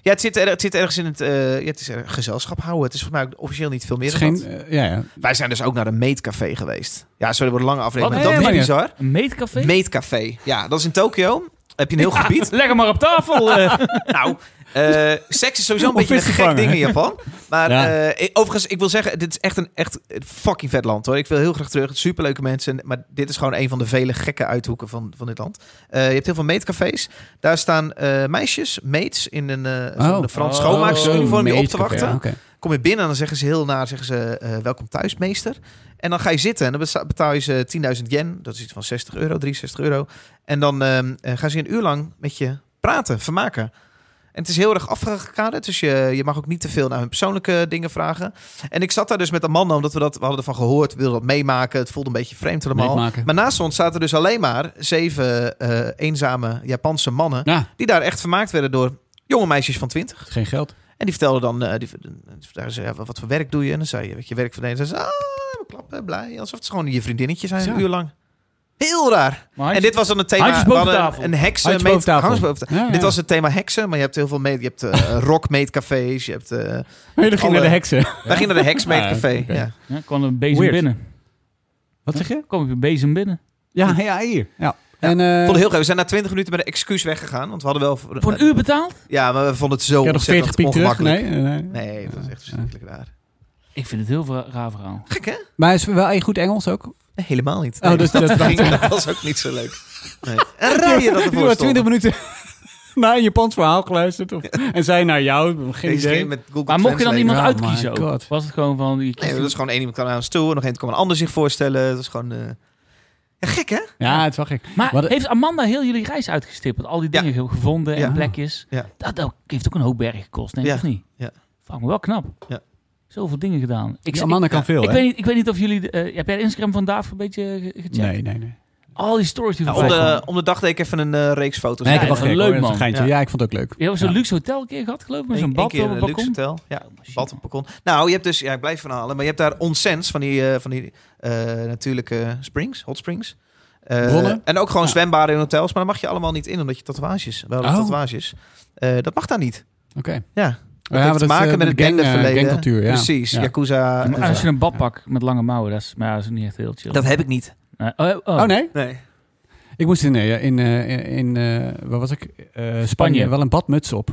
Ja, het zit, er, het zit ergens in het, eh, ja, het is er, gezelschap houden. Het is volgens mij ook officieel niet veel meer is dan geen... dat. ja, ja. Wij zijn dus ook naar een meetcafé geweest. Ja, sorry, wordt een lange aflevering. Wat? maar dat is bizar. Een meetcafé? Meetcafé. Ja, dat is in Tokio. Heb je een heel gebied. Leg hem maar op tafel. Nou, eh, seks is sowieso een beetje een te gek ding in? Japan. Maar Ja. eh, ik- overigens, ik wil zeggen, dit is echt een echt fucking vet land hoor. Ik wil heel graag terug. Superleuke mensen. Maar dit is gewoon een van de vele gekke uithoeken van, van dit land. Eh, je hebt heel veel meetcafés. Daar staan meisjes, mates, in een, Oh. Frans Oh, schoonmaaksuniform je op te meetcafé, wachten. ja. Kom je binnen en dan zeggen ze heel naar, zeggen ze welkom thuis, meester. En dan ga je zitten en dan betaal je ze 10.000 yen. Dat is iets van 60 euro, 63 euro. En dan ehm, eh, gaan ze een uur lang met je praten, vermaken. En het is heel erg afgekaderd, dus je, je mag ook niet te veel naar hun persoonlijke dingen vragen. En ik zat daar dus met een man, omdat we dat we hadden ervan gehoord, we wilden dat meemaken. Het voelde een beetje vreemd allemaal. Meemaken. Maar naast ons zaten dus alleen maar zeven eh, eenzame Japanse mannen, Ja, die daar echt vermaakt werden door jonge meisjes van 20. het is geen geld. En die vertelde dan, eh, die, daar zei, ja, wat voor werk doe je? En dan zei je, wat je werk verdeelt. En ze zei, ah, klappen, blij. Alsof het gewoon je vriendinnetje zijn, Zo. een uur lang. Heel raar. En dit was dan het thema. handjes boven hadden tafel. Een heksen. Handjes boven tafel. handjes boven tafel. Ja, ja. Dit was het thema heksen, maar je hebt heel veel mee. Je hebt eh rock meetcafés. Je hebt. eh jullie gingen Alle- naar de heksen. Wij gingen naar de heks meetcafé. Ja, oké. Ja. Ja, kwam een bezem Weird. binnen. Wat zeg je? Kom ik een bezem binnen. Ja, ja, hier. Ja. En, eh, Ik vond het heel gaaf. We zijn na 20 minuten met een excuus weggegaan. Want we hadden wel. Voor een uur betaald? Ja, maar we vonden het zo ik 40 ontzettend piek terug. ongemakkelijk. Nee, nee. Nee, dat is echt verschrikkelijk raar. Ik vind het heel veel raar verhaal. Gek hè? Maar is wel goed Engels ook? Nee, helemaal niet. Oh, dus dat, dat- ging- dat was ook niet zo leuk. Nee. En rij je dat ervoor maar stond. 20 minuten. naar een Japans verhaal geluisterd? Of, en zij naar jou? Geen Deze idee. game met Google Maar mocht je dan iemand Oh uitkiezen my ook? God. Was het gewoon van... Je Nee, dat is gewoon één iemand kwam aan ons toe en nog één kwam een ander zich voorstellen. Dat is gewoon... eh, Ja, gek hè? Ja, het is wel gek. maar Wat- heeft Amanda heel jullie reis uitgestippeld? Al die dingen ge- gevonden en Ja. plekjes? Ja. Dat, dat heeft ook een hoop bergen gekost, denk ik, Ja. of niet? Ja. Fuck, maar wel knap. Ja. Zoveel dingen gedaan. Ik, Die Amanda kan veel, ik, hè? weet niet, ik weet niet of jullie... eh, heb jij Instagram van Daaf een beetje ge- gecheckt? Nee, nee, nee. Al die stories die Ja, voorbij om, de, om de dag deed ik even een eh, reeks foto's. Nee, ik Ja, gekeken, leuk, man. Ja. Ja. ik vond het ook leuk. Je hebt zo'n Ja. luxe hotel een keer gehad, geloof ik? Met zo'n bad keer op een het luxe balkon. hotel. Ja, bad op balkon. Nou, je hebt dus, ja, ik blijf verhalen, maar je hebt daar onsens van die, eh, van die eh, natuurlijke springs, hot springs. Eh? En ook gewoon Ja. zwembaden in hotels, maar daar mag je allemaal niet in, omdat je tatoeages, wel Oh. tatoeages. Eh, dat mag daar niet. Oké. Ja, Ja, dat maar heeft te is, maken eh, met het eh, bendeverleden. gangcultuur, ja. Precies, Ja. Yakuza. Maar eh, als je een badpak met lange mouwen, dat is, maar ja, dat is niet echt heel chill. dat heb ik niet. Nee. oh, oh. Oh nee? Nee. Ik moest in, eh, in, eh, in eh, waar was ik? Eh, Spanje. Wel een badmuts op.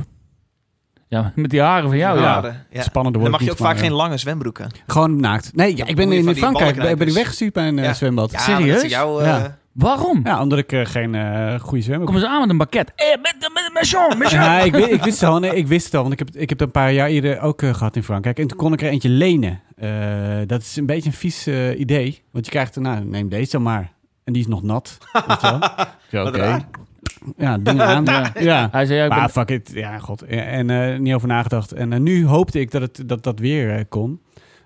Ja, met die haren van jou, ja. Ja. Spannender Dan wordt mag je ook vaak geen lange zwembroeken. eh, Gewoon naakt. Nee, ja, ik ben in Frankrijk. Ben, ben ik weggestuurd bij een eh, Ja. zwembad. Ja, Serieus? maar dat is jouw... eh, Ja. Waarom? Ja, omdat ik eh, geen eh goede zwembroek Komen ze aan met een pakket. Eh, met, met, met Jean, met Jean. Ja, ik, wi- ik wist het al. Nee, ik wist het al, want ik heb, ik heb het een paar jaar eerder ook eh, gehad in Frankrijk. En toen kon ik er eentje lenen. Eh, dat is een beetje een vies eh, idee. Want je krijgt, nou, neem deze dan maar. En die is nog nat. Oké. raar. Ja, dingen aan. Ja. ja. Hij zei, ja, ik ben- Maar fuck it. Ja, god. En eh, niet over nagedacht. En nu hoopte ik dat het, dat, dat weer eh, kon.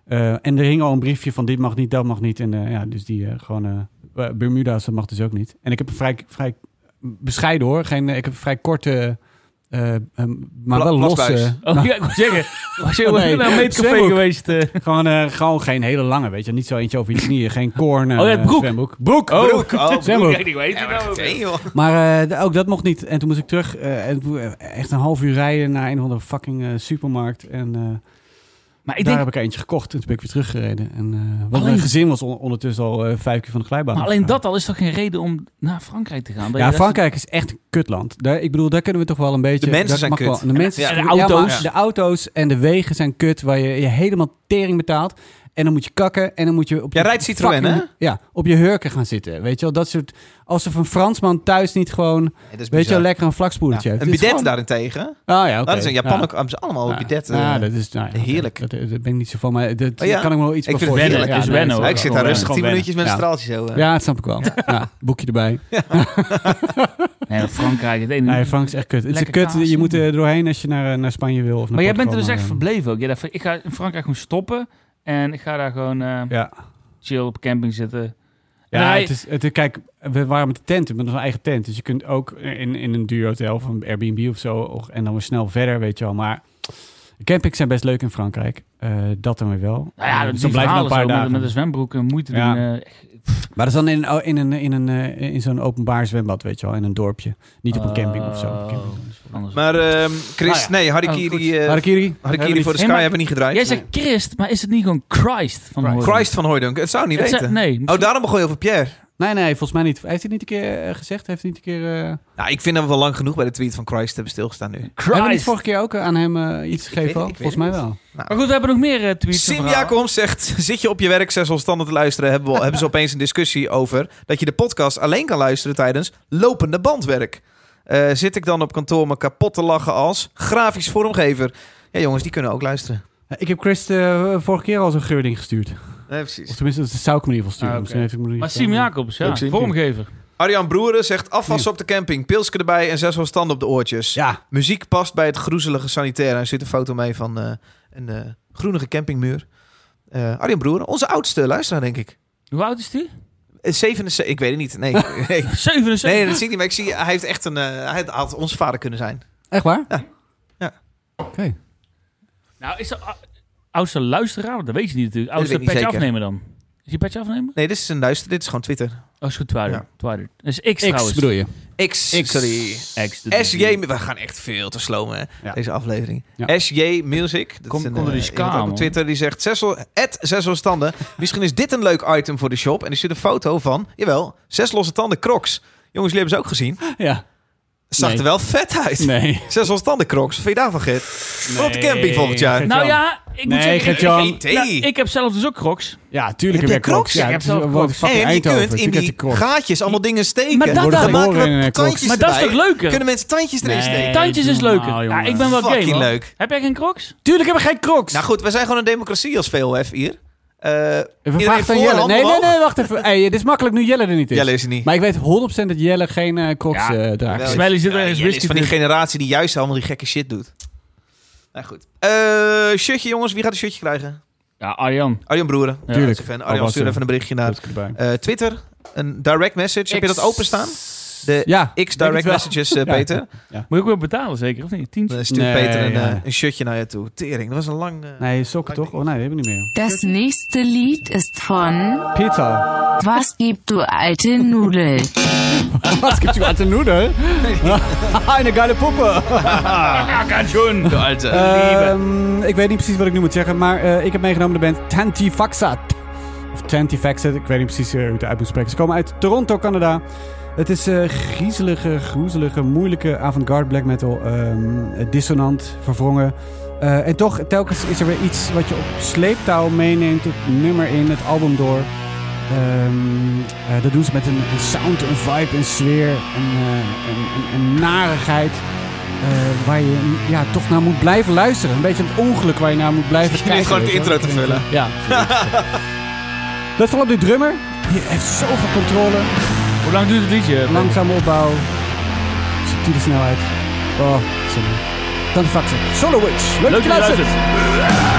Eh, en er hing al een briefje van dit mag niet, dat mag niet. En eh, ja, dus die eh, gewoon... eh, Bermuda's, dat mag dus ook niet. En ik heb een vrij, vrij bescheiden hoor. Geen, ik heb een vrij korte... eh, eh, maar Pla- wel losse... Oh nou, ja, ik wil zeggen. Was je Oh, nee. naar een meetcafé Zwembroek. geweest? gewoon, gewoon geen hele lange, weet je. Niet zo eentje over je knieën. Geen koorn eh, Oh, ja, broek. zwembroek. Broek! Oh, Broek, oh. Ja, ik weet Ja, het maar nou. joh. Ook dat mocht niet. En toen moest ik terug. eh, en echt een half uur rijden naar een of andere fucking supermarkt. En eh, Maar ik daar denk, heb ik eentje gekocht. En toen ben ik weer teruggereden. En, eh want Alleen- mijn gezin was on- ondertussen al eh, vijf keer van de glijbaan. maar alleen dat al is toch geen reden om naar Frankrijk te gaan? Ja, Frankrijk is echt een kutland. Daar, ik bedoel, daar kunnen we toch wel een beetje... De mensen zijn kut. wel. De mensen Ja. de ja, maar auto's. de auto's en de wegen zijn kut, waar je, je helemaal tering betaalt. En dan moet je kakken en dan moet je op Jij je rijdt Citroën, fucking- hè? Ja, op je hurken gaan zitten. Weet je wel, dat soort... Alsof een Fransman thuis niet gewoon, is weet je wel, lekker een vlakspoeltje Ja. heeft. Een bidet gewoon- daarentegen. Ah ja, oké. Dat is in Japan Ja. ook ze allemaal Ja. bidet. eh. Ja, dat is nou, ja. Heerlijk. Dat, dat ben ik niet zo van, maar dat Oh ja? kan ik me wel iets Ik bij vind het nee, ik zit daar rustig 10 gewoon minuutjes met een straaltje zo. eh. Ja, dat snap ik wel. Ja, boekje erbij. Nee, Frankrijk, het ene... Nee, Frank is echt kut. Het is een kut. Je moet er doorheen als je naar, naar Spanje wil. Of naar maar jij bent er dus echt maar, verbleven ook. Ik ga in Frankrijk gewoon stoppen. En ik ga daar gewoon eh, Ja, chill op camping zitten. En ja het is, het, is- kijk, we waren met de tent, met onze eigen tent. Dus je kunt ook in, in een duur hotel of een Airbnb of zo. En dan weer snel verder, weet je wel. Maar campings zijn best leuk in Frankrijk. Eh, dat dan weer wel. Nou ja, Eh, dat dus dan nog verhalen een paar zo, met, dagen. met een zwembroek en moeite Ja. doen. Maar dat is dan in, oh, in, een, in, een, eh, in zo'n openbaar zwembad, weet je wel. In een dorpje. Niet op een camping of zo. Oh, Camping. anders. Maar ehm, Chris, Ah, ja. nee, Harikiri, goed. eh Harakiri? Harikiri voor de Hey, Sky maar- hebben we niet gedraaid. Jij zegt Christ, maar is het niet gewoon Christ van Hooydonk? Christ van Hooydonk, het zou niet Het weten. zei- nee. Oh, daarom begon je over Pierre. Nee, nee, volgens mij niet. Heeft hij het niet een keer eh, gezegd? Heeft hij niet een keer... eh Nou, ik vind dat we wel lang genoeg bij de tweet van Christ hebben stilgestaan nu. Hebben we niet vorige keer ook aan hem eh, iets gegeven? Volgens weet mij wel. Maar goed, we hebben nog meer eh, tweets. Sim. Jacobs zegt, zit je op je werk zes standaard te luisteren, hebben, we, hebben ze opeens een discussie over dat je de podcast alleen kan luisteren tijdens lopende bandwerk. Eh, zit ik dan op kantoor me kapot te lachen als grafisch vormgever? Ja jongens, die kunnen ook luisteren. Ja, Ik heb Chris eh, vorige keer al zo'n geurding gestuurd. Nee, Of tenminste, dat zou ik hem in ieder geval sturen. Ah, oké. Misschien heeft Maar niet Sim. Jacobs, ja, vormgever. Arjan Broeren zegt afwassen op de camping, pilsje erbij en zes wel standen op de oortjes. Ja, Muziek past bij het groezelige sanitair. Er zit een foto mee van eh, een eh, groenige campingmuur. Eh, Arjan Broeren, onze oudste luisteraar denk ik. Hoe oud is die? Eh, 77, ik weet het niet. Nee, nee. 77. Nee, dat zie ik niet. Maar ik zie, hij heeft echt een. eh, hij had onze vader kunnen zijn. echt waar? Ja. Ja. Oké. Nou, is de ou- oudste luisteraar? Dat weet je niet natuurlijk. Oudste zeker. afnemen dan. Is je petje afnemen? Nee, dit is een luister. Dit is gewoon Twitter. Oh, is goed, Twitter. Ja. Twitter. Dat is X, X trouwens. bedoel je? X, X. sorry. X. SJ, we gaan echt veel te slomen, hè, Ja. deze aflevering. Ja. SJ Music, dat Kom- is een, eh, op. Twitter, die zegt, Cecil, at Cecil Standen, misschien is dit een leuk item voor de shop. En die stuurt een foto van, jawel, zes losse tanden crocs. Jongens, jullie hebben ze ook gezien. Ja. Zag Nee. er wel vet uit. Nee. Zelfs als tandencrocs. Wat vind je daarvan, Gert? Op de camping volgend jaar. Nou ja, ik moet Nee, zeggen... ik- Gert-Jan. ik, ik, nou, ik heb zelf dus ook crocs. Ja, tuurlijk Heb jij Crocs? Ja, Ik heb zelf Crocs. En je Eindhoven. kunt in die je Crocs. gaatjes allemaal dingen steken. Maar dat dan. maken we eh, Crocs. tandjes Maar dat is toch leuker? Kunnen mensen tandjes erin Nee. steken? Tandjes is leuker. Ja, ik ben wel Fucking game, leuk. Heb jij geen crocs? Tuurlijk hebben we geen Crocs. Nou goed, we zijn gewoon een democratie als VOF hier. Eh iedereen vragen van Jelle. Nee, nee, nee, wacht even. Hey, dit is makkelijk nu Jelle er niet is. Jelle is er niet. Maar ik weet 100% dat Jelle geen eh, Crocs Ja, eh, draagt. Wel, Smelly zit ja, ergens Jelle is whisky van die generatie die juist allemaal die gekke shit doet. Nou goed. Eh shirtje jongens, wie gaat een shirtje krijgen? Ja, Arjan. Arjan Broeren. Ja. Tuurlijk. Fan. Arjan, was stuur er. even een berichtje naar eh, Twitter. Een direct message. Heb je dat openstaan? De Ja, X direct messages, eh, Ja. Peter. Moet je ook weer betalen, zeker, of niet? Tientje? Dan stuurt Nee, Peter een, ja. eh, een shirtje naar je toe. Tering, dat was een lang... eh, Nee, sokken toch? Oh nee, dat hebben we niet meer. Das nächste Lied ist von Pizza. Was gibt du alte Nudel? Was gibt es alte Nudel? Eine geile Puppe. Ja, kan schon. de alte. Ehm, ik weet niet precies wat ik nu moet zeggen, maar eh, ik heb meegenomen de band Tantifaxat. Of Tantifaxat, ik weet niet precies hoe het uit moet spreken. Ze komen uit Toronto, Canada. Het is eh, griezelige, groezelige, moeilijke avant-garde black metal. ehm, dissonant, verwrongen. Eh, en toch, telkens is er weer iets wat je op sleeptouw meeneemt. Het nummer in, het album door. Ehm, eh, dat doen ze met een, een sound, een vibe, een sfeer, een, een, een, een narigheid. waar je ja, toch naar moet blijven luisteren. Een beetje het ongeluk waar je naar moet blijven Je kijken. neemt gewoon de je intro te vullen. Ja. Let vooral op die drummer. Die heeft zoveel controle. Hoe lang duurt het liedje? Langzame opbouw. Subtiele snelheid. Oh, sorry. Dan de. Solo Witch. Leuk, Leuk dat je dat je luistert.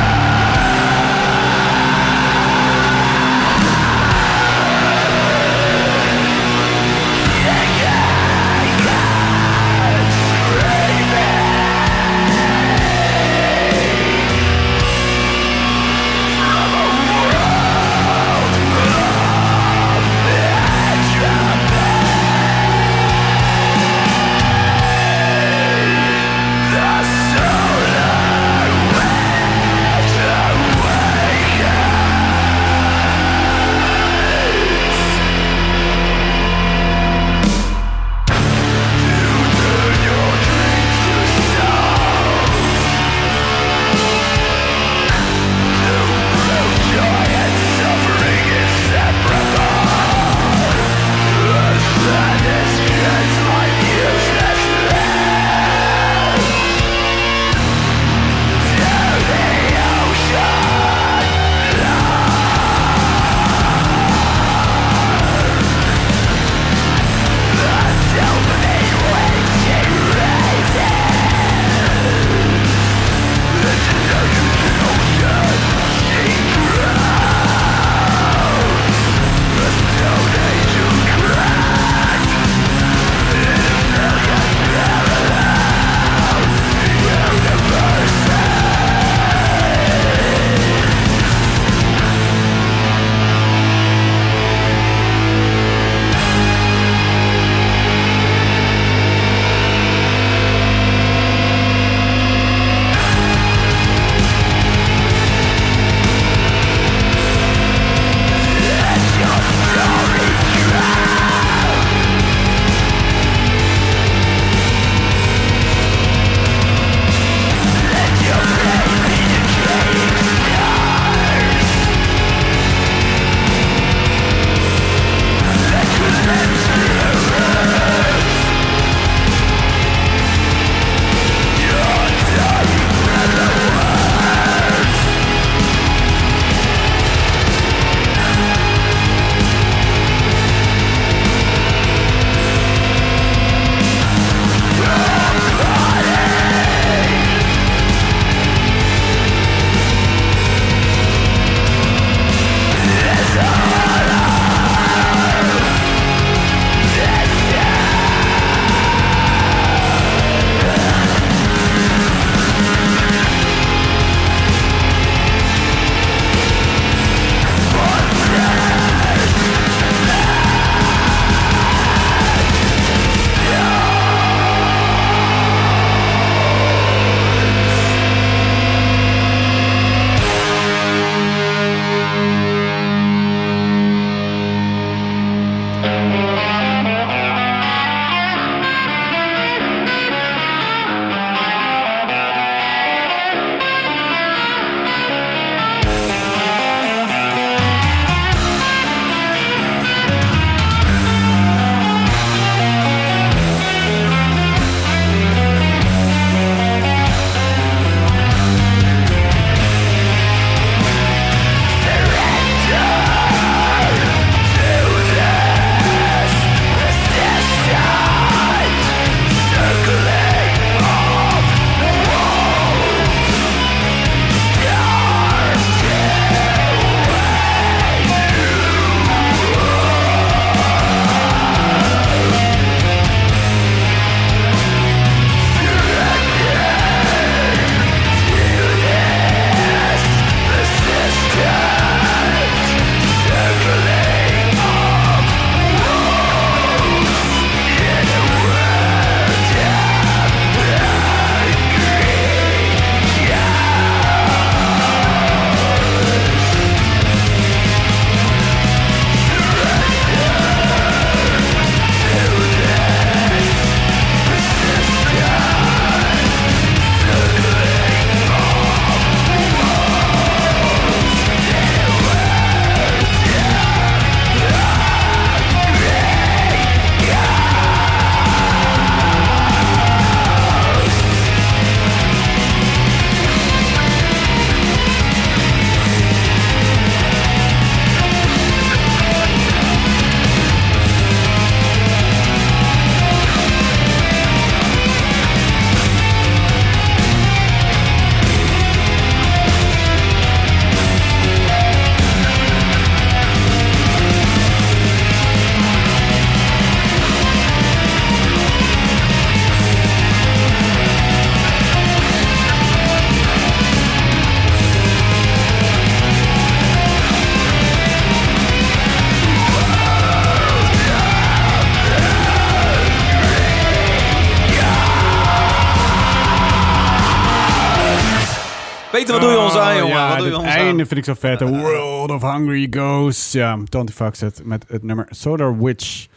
Peter, wat doe je ons aan, jongen? Oh, Ja, wat doe je ons einde aan? vind ik zo vet. The World of Hungry Ghosts. Ja, Tony Fox het met het nummer Solar Witch.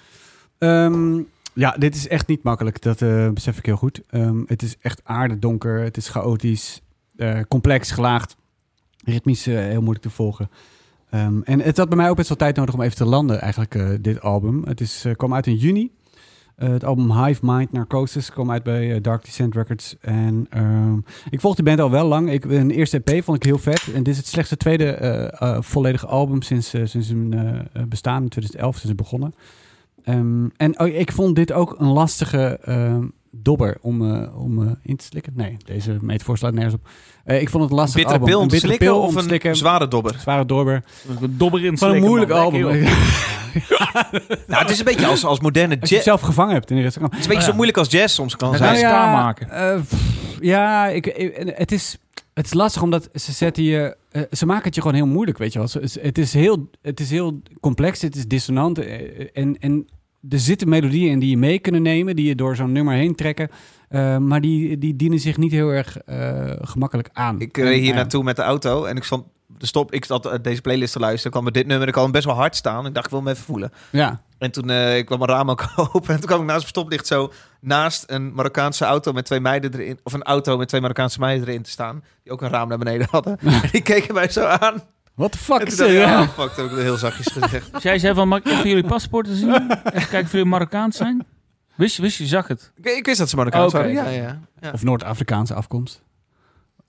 Ehm, ja, dit is echt niet makkelijk. Dat eh, besef ik heel goed. Ehm, het is echt aardedonker. Het is chaotisch. eh, complex, gelaagd. Ritmisch eh, heel moeilijk te volgen. Ehm, en het had bij mij ook best wel tijd nodig om even te landen, eigenlijk, eh, dit album. Het is, eh, kwam uit in juni. Eh, het album Hive Mind Narcosis kwam uit bij eh, Dark Descent Records. En ehm, ik volg die band al wel lang. Ik, een eerste EP vond ik heel vet. En dit is het slechtste tweede eh, volledige album sinds, sinds hun bestaan in 2011, sinds begonnen. Ehm, en oh, ik vond dit ook een lastige ehm, dobber om, eh, om eh, in te slikken. Nee, deze metafoor slaat nergens op. Eh, ik vond het een lastig Bittere album. pil om Een bittere slikken pil of een slikken. zware dobber? Zware dobber. Dobber in Van een slikken, moeilijk man. album. Joh. Nou, het is een beetje als, als moderne je het jazz. zelf gevangen hebt in de restaurant. Het is een beetje zo moeilijk als jazz soms kan Ja, zijn. klaarmaken. eh, pff, ja, ik, ik- het, is, het is lastig omdat ze zetten je... ze maken het je gewoon heel moeilijk, weet je wel. Het is heel, het is heel complex, het is dissonant. En, en er zitten melodieën in die je mee kunnen nemen... die je door zo'n nummer heen trekken. eh, maar die, die dienen zich niet heel erg eh, gemakkelijk aan. Ik reed hier ja. naartoe met de auto en ik stond de stop. Ik zat eh, deze playlist te luisteren. kwam met dit nummer. Ik had hem best wel hard staan. Ik dacht, ik wil hem even voelen. Ja, En toen eh, ik kwam mijn raam ook open. En toen kwam ik naast mijn stoplicht zo naast een Marokkaanse auto met twee meiden erin. Of een auto met twee Marokkaanse meiden erin te staan. Die ook een raam naar beneden hadden. en die keken mij zo aan. What the fuck is dit? ik, Ja. oh, fuck, dat heb ik heel zachtjes gezegd. Dus jij zei van, mag ik even jullie paspoorten zien? Even kijken of jullie Marokkaans zijn? Wist je, wist je, zag het. Ik, ik wist dat ze Marokkaans Oké. waren. Ja, ja, ja. Of Noord-Afrikaanse afkomst.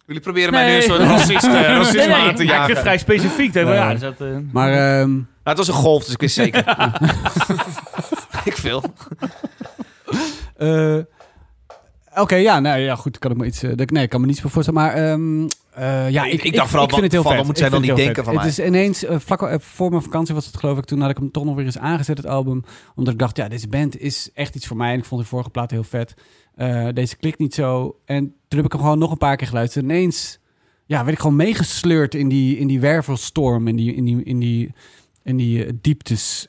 Jullie proberen mij nu een soort racist, eh, racisme Nee, nee, aan te ja, ik jagen. vind het vrij specifiek. hè, maar ja, dus dat, eh, Maar... ehm, Nou, het was een golf, dus ik wist zeker. ik veel. Eh, Oké, ja, nou ja, goed. Kan ik me iets. eh, dat- nee, ik kan me niets meer voorstellen. Maar ehm, eh, ja, Ik- ik, ik dacht vooral, ik vind het heel vet. moet zij wel niet denken vet. van Het is ineens eh, vlak eh, voor mijn vakantie was het geloof ik. Toen had ik hem toch nog weer eens aangezet het album, omdat ik dacht, ja, deze band is echt iets voor mij. En ik vond de vorige plaat heel vet. Deze klikt niet zo. En toen heb ik hem gewoon nog een paar keer geluisterd. En ineens, ja, werd ik gewoon meegesleurd in die in die wervelstorm, in die in die in die in die dieptes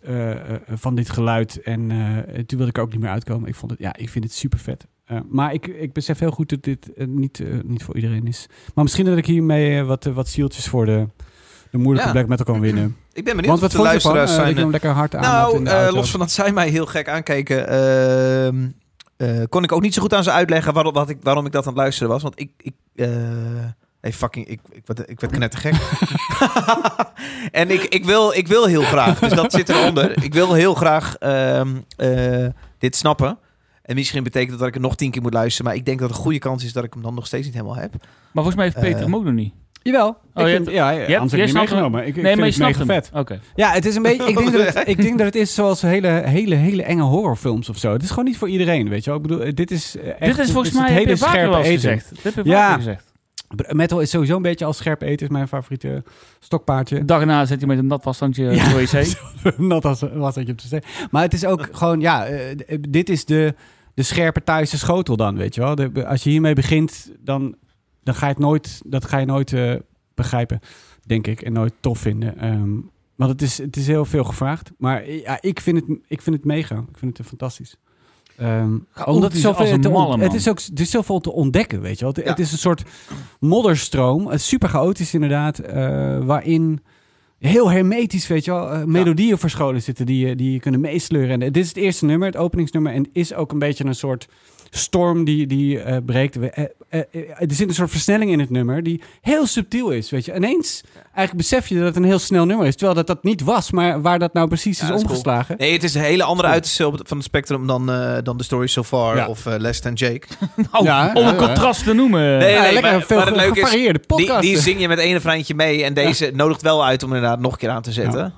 van dit geluid. En toen wilde ik er ook niet meer uitkomen. Ik vond het, ja, ik vind het super vet. Eh, maar ik, ik besef heel goed dat dit eh, niet, eh, niet voor iedereen is. Maar misschien dat ik hiermee wat, wat zieltjes voor de, de moeilijke Ja. black metal kan winnen. Ik ben benieuwd Want wat de ervan? luisteraars zijn... je hem lekker hard aan Nou, los van dat zij mij heel gek aankeken, ehm, eh, kon ik ook niet zo goed aan ze uitleggen waarom, wat ik, waarom ik dat aan het luisteren was. Want ik, ik hey, fucking, ik, ik, werd- ik werd knettergek. en ik, ik, wil, ik wil heel graag, dus dat zit eronder. Ik wil heel graag ehm, eh, dit snappen. En misschien betekent dat dat ik er nog tien keer moet luisteren. Maar ik denk dat het een goede kans is dat ik hem dan nog steeds niet helemaal heb. Maar volgens mij heeft Peter Eh, hem ook nog niet. Jawel. Ik je vind, hebt- ja, ja, je hebt- anders jij heb ik niet hem? meegenomen. Ik, ik nee, maar je vind het snapt mega hem. vet. Oké. Ja, het is een beetje. Ik denk, dat het, ik denk dat het is zoals hele, hele, hele enge horrorfilms of zo. Het is gewoon niet voor iedereen, weet je wel. Ik bedoel, dit is echt. Dit is volgens het mij het vaker wel eens eten. gezegd. Dit heb je Ja. vaker gezegd. Metal is sowieso een beetje als scherp eten, is mijn favoriete stokpaardje. De dag erna zit je met een nat wasstandje Ja. voor je wc. Nat als was dat je op te zeggen. Maar het is ook gewoon, ja, eh, dit is de, de scherpe Thaise schotel dan, weet je wel. De- als je hiermee begint, dan, dan ga je het nooit, dat ga je nooit eh, begrijpen, denk ik, en nooit tof vinden. Ehm, want het is, het is heel veel gevraagd. Maar eh, ja, ik vind het, ik vind het mega. Ik vind het fantastisch. Ehm, omdat het, is zoveel, als een te on- malle, het is ook er is zoveel te ontdekken, weet je wel. Het, Ja. het is een soort modderstroom, het is super chaotisch inderdaad, eh, waarin heel hermetisch, weet je wel, eh, melodieën verscholen zitten die, je- die je kunnen meesleuren. En dit is het eerste nummer, het openingsnummer, en is ook een beetje een soort storm die, die eh, breekt. We- eh, er zit een soort versnelling in het nummer die heel subtiel is, weet je. Ineens, eigenlijk besef je dat het een heel snel nummer is, terwijl dat dat niet was, maar waar dat nou precies Ja, is cool. omgeslagen. Nee, het is een hele andere uiterste het- van het spectrum dan, eh, dan The Story So Far Ja. of eh, Less Than Jake. Oh, Ja, om ja, een ja. contrast te noemen. Nee, Ja, nee, lekker maar- veel maar het leuke is, gevarieerde Die, podcast. die zing je met één refreintje mee en deze nodigt wel uit om inderdaad nog een keer aan te zetten.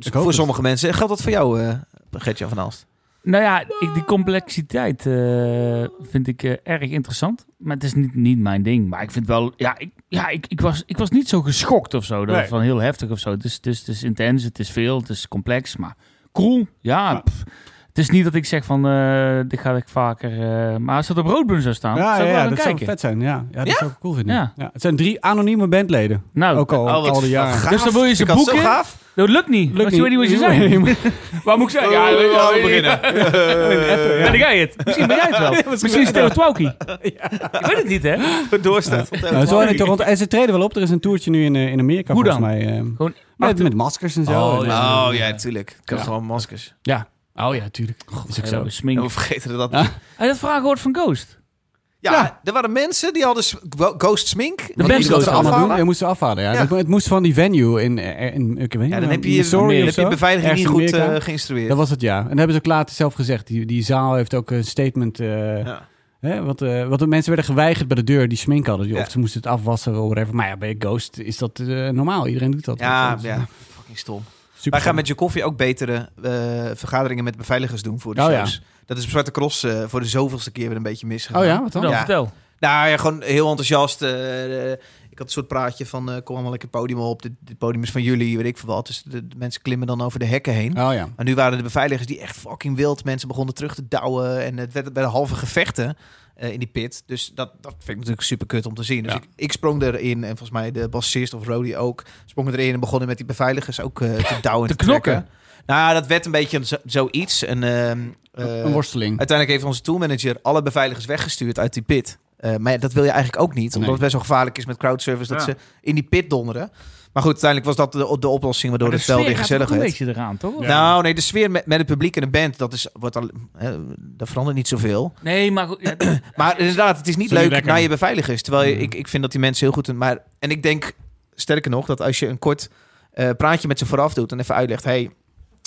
Voor het. sommige mensen. Geldt dat voor jou, eh Gertje van Aalst? Nou ja, ik, die complexiteit eh, vind ik eh, erg interessant. Maar het is niet, niet mijn ding. Maar ik vind wel... Ja, ik, ja ik, ik, was, ik was niet zo geschokt of zo. Dat Nee. Van heel heftig of zo. Het is, het, is, het is intens, het is veel, het is complex. Maar cool. Ja, Ja. Het is niet dat ik zeg van, eh, dit ga ik vaker... eh, maar als het op Roadburn zou staan, Ja, zou ja, ik ja, wel gaan dat zou vet zijn. Ja, ja dat Ja? zou ik cool vinden. Ja. Ja. Het zijn drie anonieme bandleden. Nou, Ook al, Oh, al die jaren. gaaf. Dus dan wil je ze boeken? gaaf. dat lukt niet. Lukt je weet niet wat je moet- Waar moet ik zijn? Ja, Oh, ja, we ja. beginnen. Ben jij het? Misschien ben jij het wel. Misschien is het Theo Twaukie. Ik weet het niet, hè? Doorstaat van Nou, zo in Toronto. En ze treden wel op. Er is een toertje nu in, eh, in Amerika Hoe volgens dan? mij. eh, Gewoon met, met maskers en zo. Oh, En, ja. Oh ja, natuurlijk. Ik heb Ja. gewoon maskers. ja. Oh ja, tuurlijk. is ook zo. Smink. We vergeten dat. Heb je dat vraag gehoord van Ghost? Ja, er waren mensen die hadden Ghost smink. band Ghost dat allemaal afhalen. doen. Je moest ze afhalen, ja. Het moest van die venue in, in, in ik weet niet, Ja, dan heb je, of heb je beveiliging niet goed Amerika. eh, geïnstrueerd. Dat was het, ja. En dat hebben ze ook later zelf gezegd. Die, die zaal heeft ook een statement... eh, ja. hè, wat, eh, wat de mensen werden geweigerd bij de deur die smink hadden. Die-. Of ze moesten het afwassen of whatever. Maar ja, bij Ghost is dat eh, normaal. Iedereen doet dat. Ja, ja, eh, fucking stom. Super Wij gaan met je koffie ook betere eh, vergaderingen met beveiligers doen voor de Oh, ja. shows. Dat is op Zwarte Cross eh, voor de zoveelste keer weer een beetje misgegaan. Oh ja, wat dan? Ja. vertel. Nou ja, gewoon heel enthousiast. eh, ik had een soort praatje van eh, kom allemaal lekker het podium op. Dit, dit podium is van jullie, weet ik veel wat. Dus de, de mensen klimmen dan over de hekken heen. Oh ja. Maar nu waren de beveiligers die echt fucking wild. Mensen begonnen terug te douwen. En het werd bij de halve gevechten in die pit. Dus dat, dat vind ik natuurlijk super kut om te zien. Dus Ja. ik, ik sprong erin. En volgens mij de bassist of Rody ook. Sprongen erin en begonnen met die beveiligers ook eh, te douwen. en Te te trekken. knokken. Nou, dat werd een beetje zo, zoiets. Ehm, eh, een worsteling. Uiteindelijk heeft onze toolmanager alle beveiligers weggestuurd uit die pit. Eh, maar ja, dat wil je eigenlijk ook niet. Omdat Nee. het best wel gevaarlijk is met crowdservice. Dat Ja. ze in die pit donderen. Maar goed, uiteindelijk was dat de, de oplossing waardoor het wel weer sfeer gaat gezellig ook een werd. beetje eraan, toch? Nou, nee, de sfeer met, met het publiek en de band, dat is, wordt al, hè, daar verandert niet zoveel. Nee, maar... goed, ja, Maar inderdaad, het is niet Is niet leuk lekker. naar je beveiligers. Terwijl je, Ja. ik, ik vind dat die mensen heel goed... Maar, en ik denk, sterker nog, dat als je een kort eh, praatje met ze vooraf doet... en even uitlegt, hey,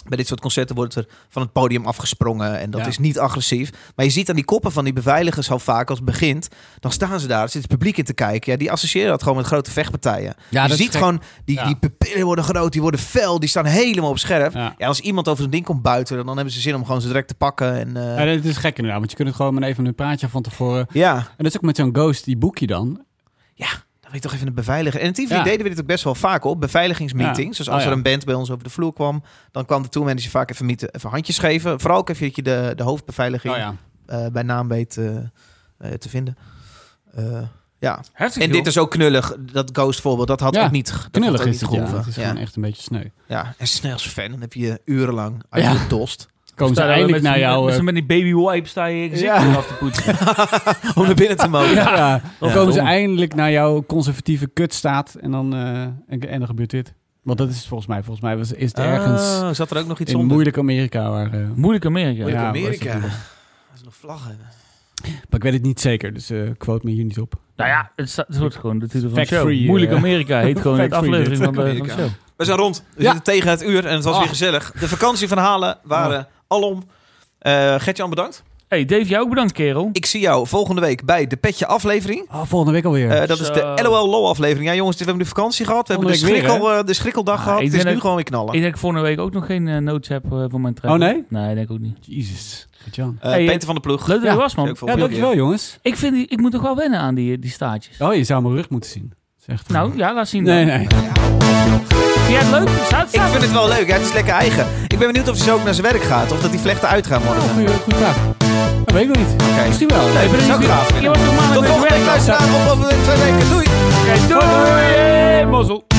bij dit soort concerten wordt er van het podium afgesprongen... en dat Ja. is niet agressief. Maar je ziet aan die koppen van die beveiligers al vaak als het begint... dan staan ze daar, zit het publiek in te kijken. Ja, die associëren dat gewoon met grote vechtpartijen. Ja, je ziet gewoon, die, Ja. die pupillen worden groot, die worden fel... die staan helemaal op scherp. Ja. Ja, als iemand over zo'n ding komt buiten... dan hebben ze zin om gewoon ze direct te pakken. En, eh, Ja, dat is gek inderdaad, want je kunt het gewoon met even een praatje van tevoren. ja, En dat is ook met zo'n ghost, die boek je dan. Dan je toch even een beveiliger. En in TV Ja. deden we dit ook best wel vaak op. Beveiligingsmeetings. Ja. Dus als Oh, er een band bij ons over de vloer kwam... dan kwam de toolmanager vaak even, mieten, even handjes geven. Vooral ook even dat je de, de hoofdbeveiliging Oh eh, bij naam weet eh, eh, te vinden. Ja. Heftig, En joh. dit is ook knullig. Dat Ghost voorbeeld, dat had Ja. ook niet dat Knullig is niet het, ja. Het is ja. gewoon echt een beetje sneu. ja. En snel als fan. Dan heb je urenlang uit je dost. Komen ze eindelijk naar jou... Met, eh, met die baby wipe sta je je gezicht Ja. af te poetsen. om naar binnen te mogen. Ja, dan Ja, komen ze eindelijk naar jouw conservatieve kutstaat en dan, eh, en, en dan gebeurt dit. Want dat is volgens mij, volgens mij was, is het ergens Ah, zat er ook nog iets in onder? moeilijk Amerika. Waar, eh, Moeilijk Amerika. Moeilijk Amerika. dat is nog vlaggen. maar ik weet het niet zeker, dus eh quote me hier niet op. Nou ja, het, staat, het wordt gewoon de titel van show. Moeilijk Amerika heet gewoon het aflevering van de, van de Amerika. show. We zijn rond. We Ja. zitten tegen het uur en het was Ah. weer gezellig. De vakantieverhalen waren alom. Eh Gertjan, bedankt. Hey Dave, jou ook bedankt kerel. Ik zie jou volgende week bij de Petje aflevering. Oh, volgende week alweer. Eh, dat is de. LOL LOL aflevering. Ja jongens, we hebben nu vakantie gehad. We hebben de, weer, schrikkel, eh, de schrikkeldag Ah, gehad. Het is nu gewoon weer knallen. Ik denk dat ik volgende week ook nog geen eh, notes heb voor mijn track. Oh, nee? Nee, denk ik ook niet. Jezus. Eh, Hey, Peter van de Ploeg. Leuk dat je Ja. was man. Ja, je. dankjewel jongens. Ik, vind, ik moet toch wel wennen aan die, die staartjes. Oh, je zou mijn rug moeten zien. Echt, Nou, ja, laat zien Nee, dan. nee. Vind jij het leuk? Ik vind het wel leuk. Ja, het is lekker eigen. Ik ben benieuwd of hij zo ook naar zijn werk gaat. Of dat die vlechten uit gaan morgen. Oh, goeie, goeie vraag. Dat weet ik nog niet. Oké. Misschien wel. Nee, dat zou ik Je vinden. Tot volgende week luisteraar. Of over twee weken. Doei. Doei! Doei!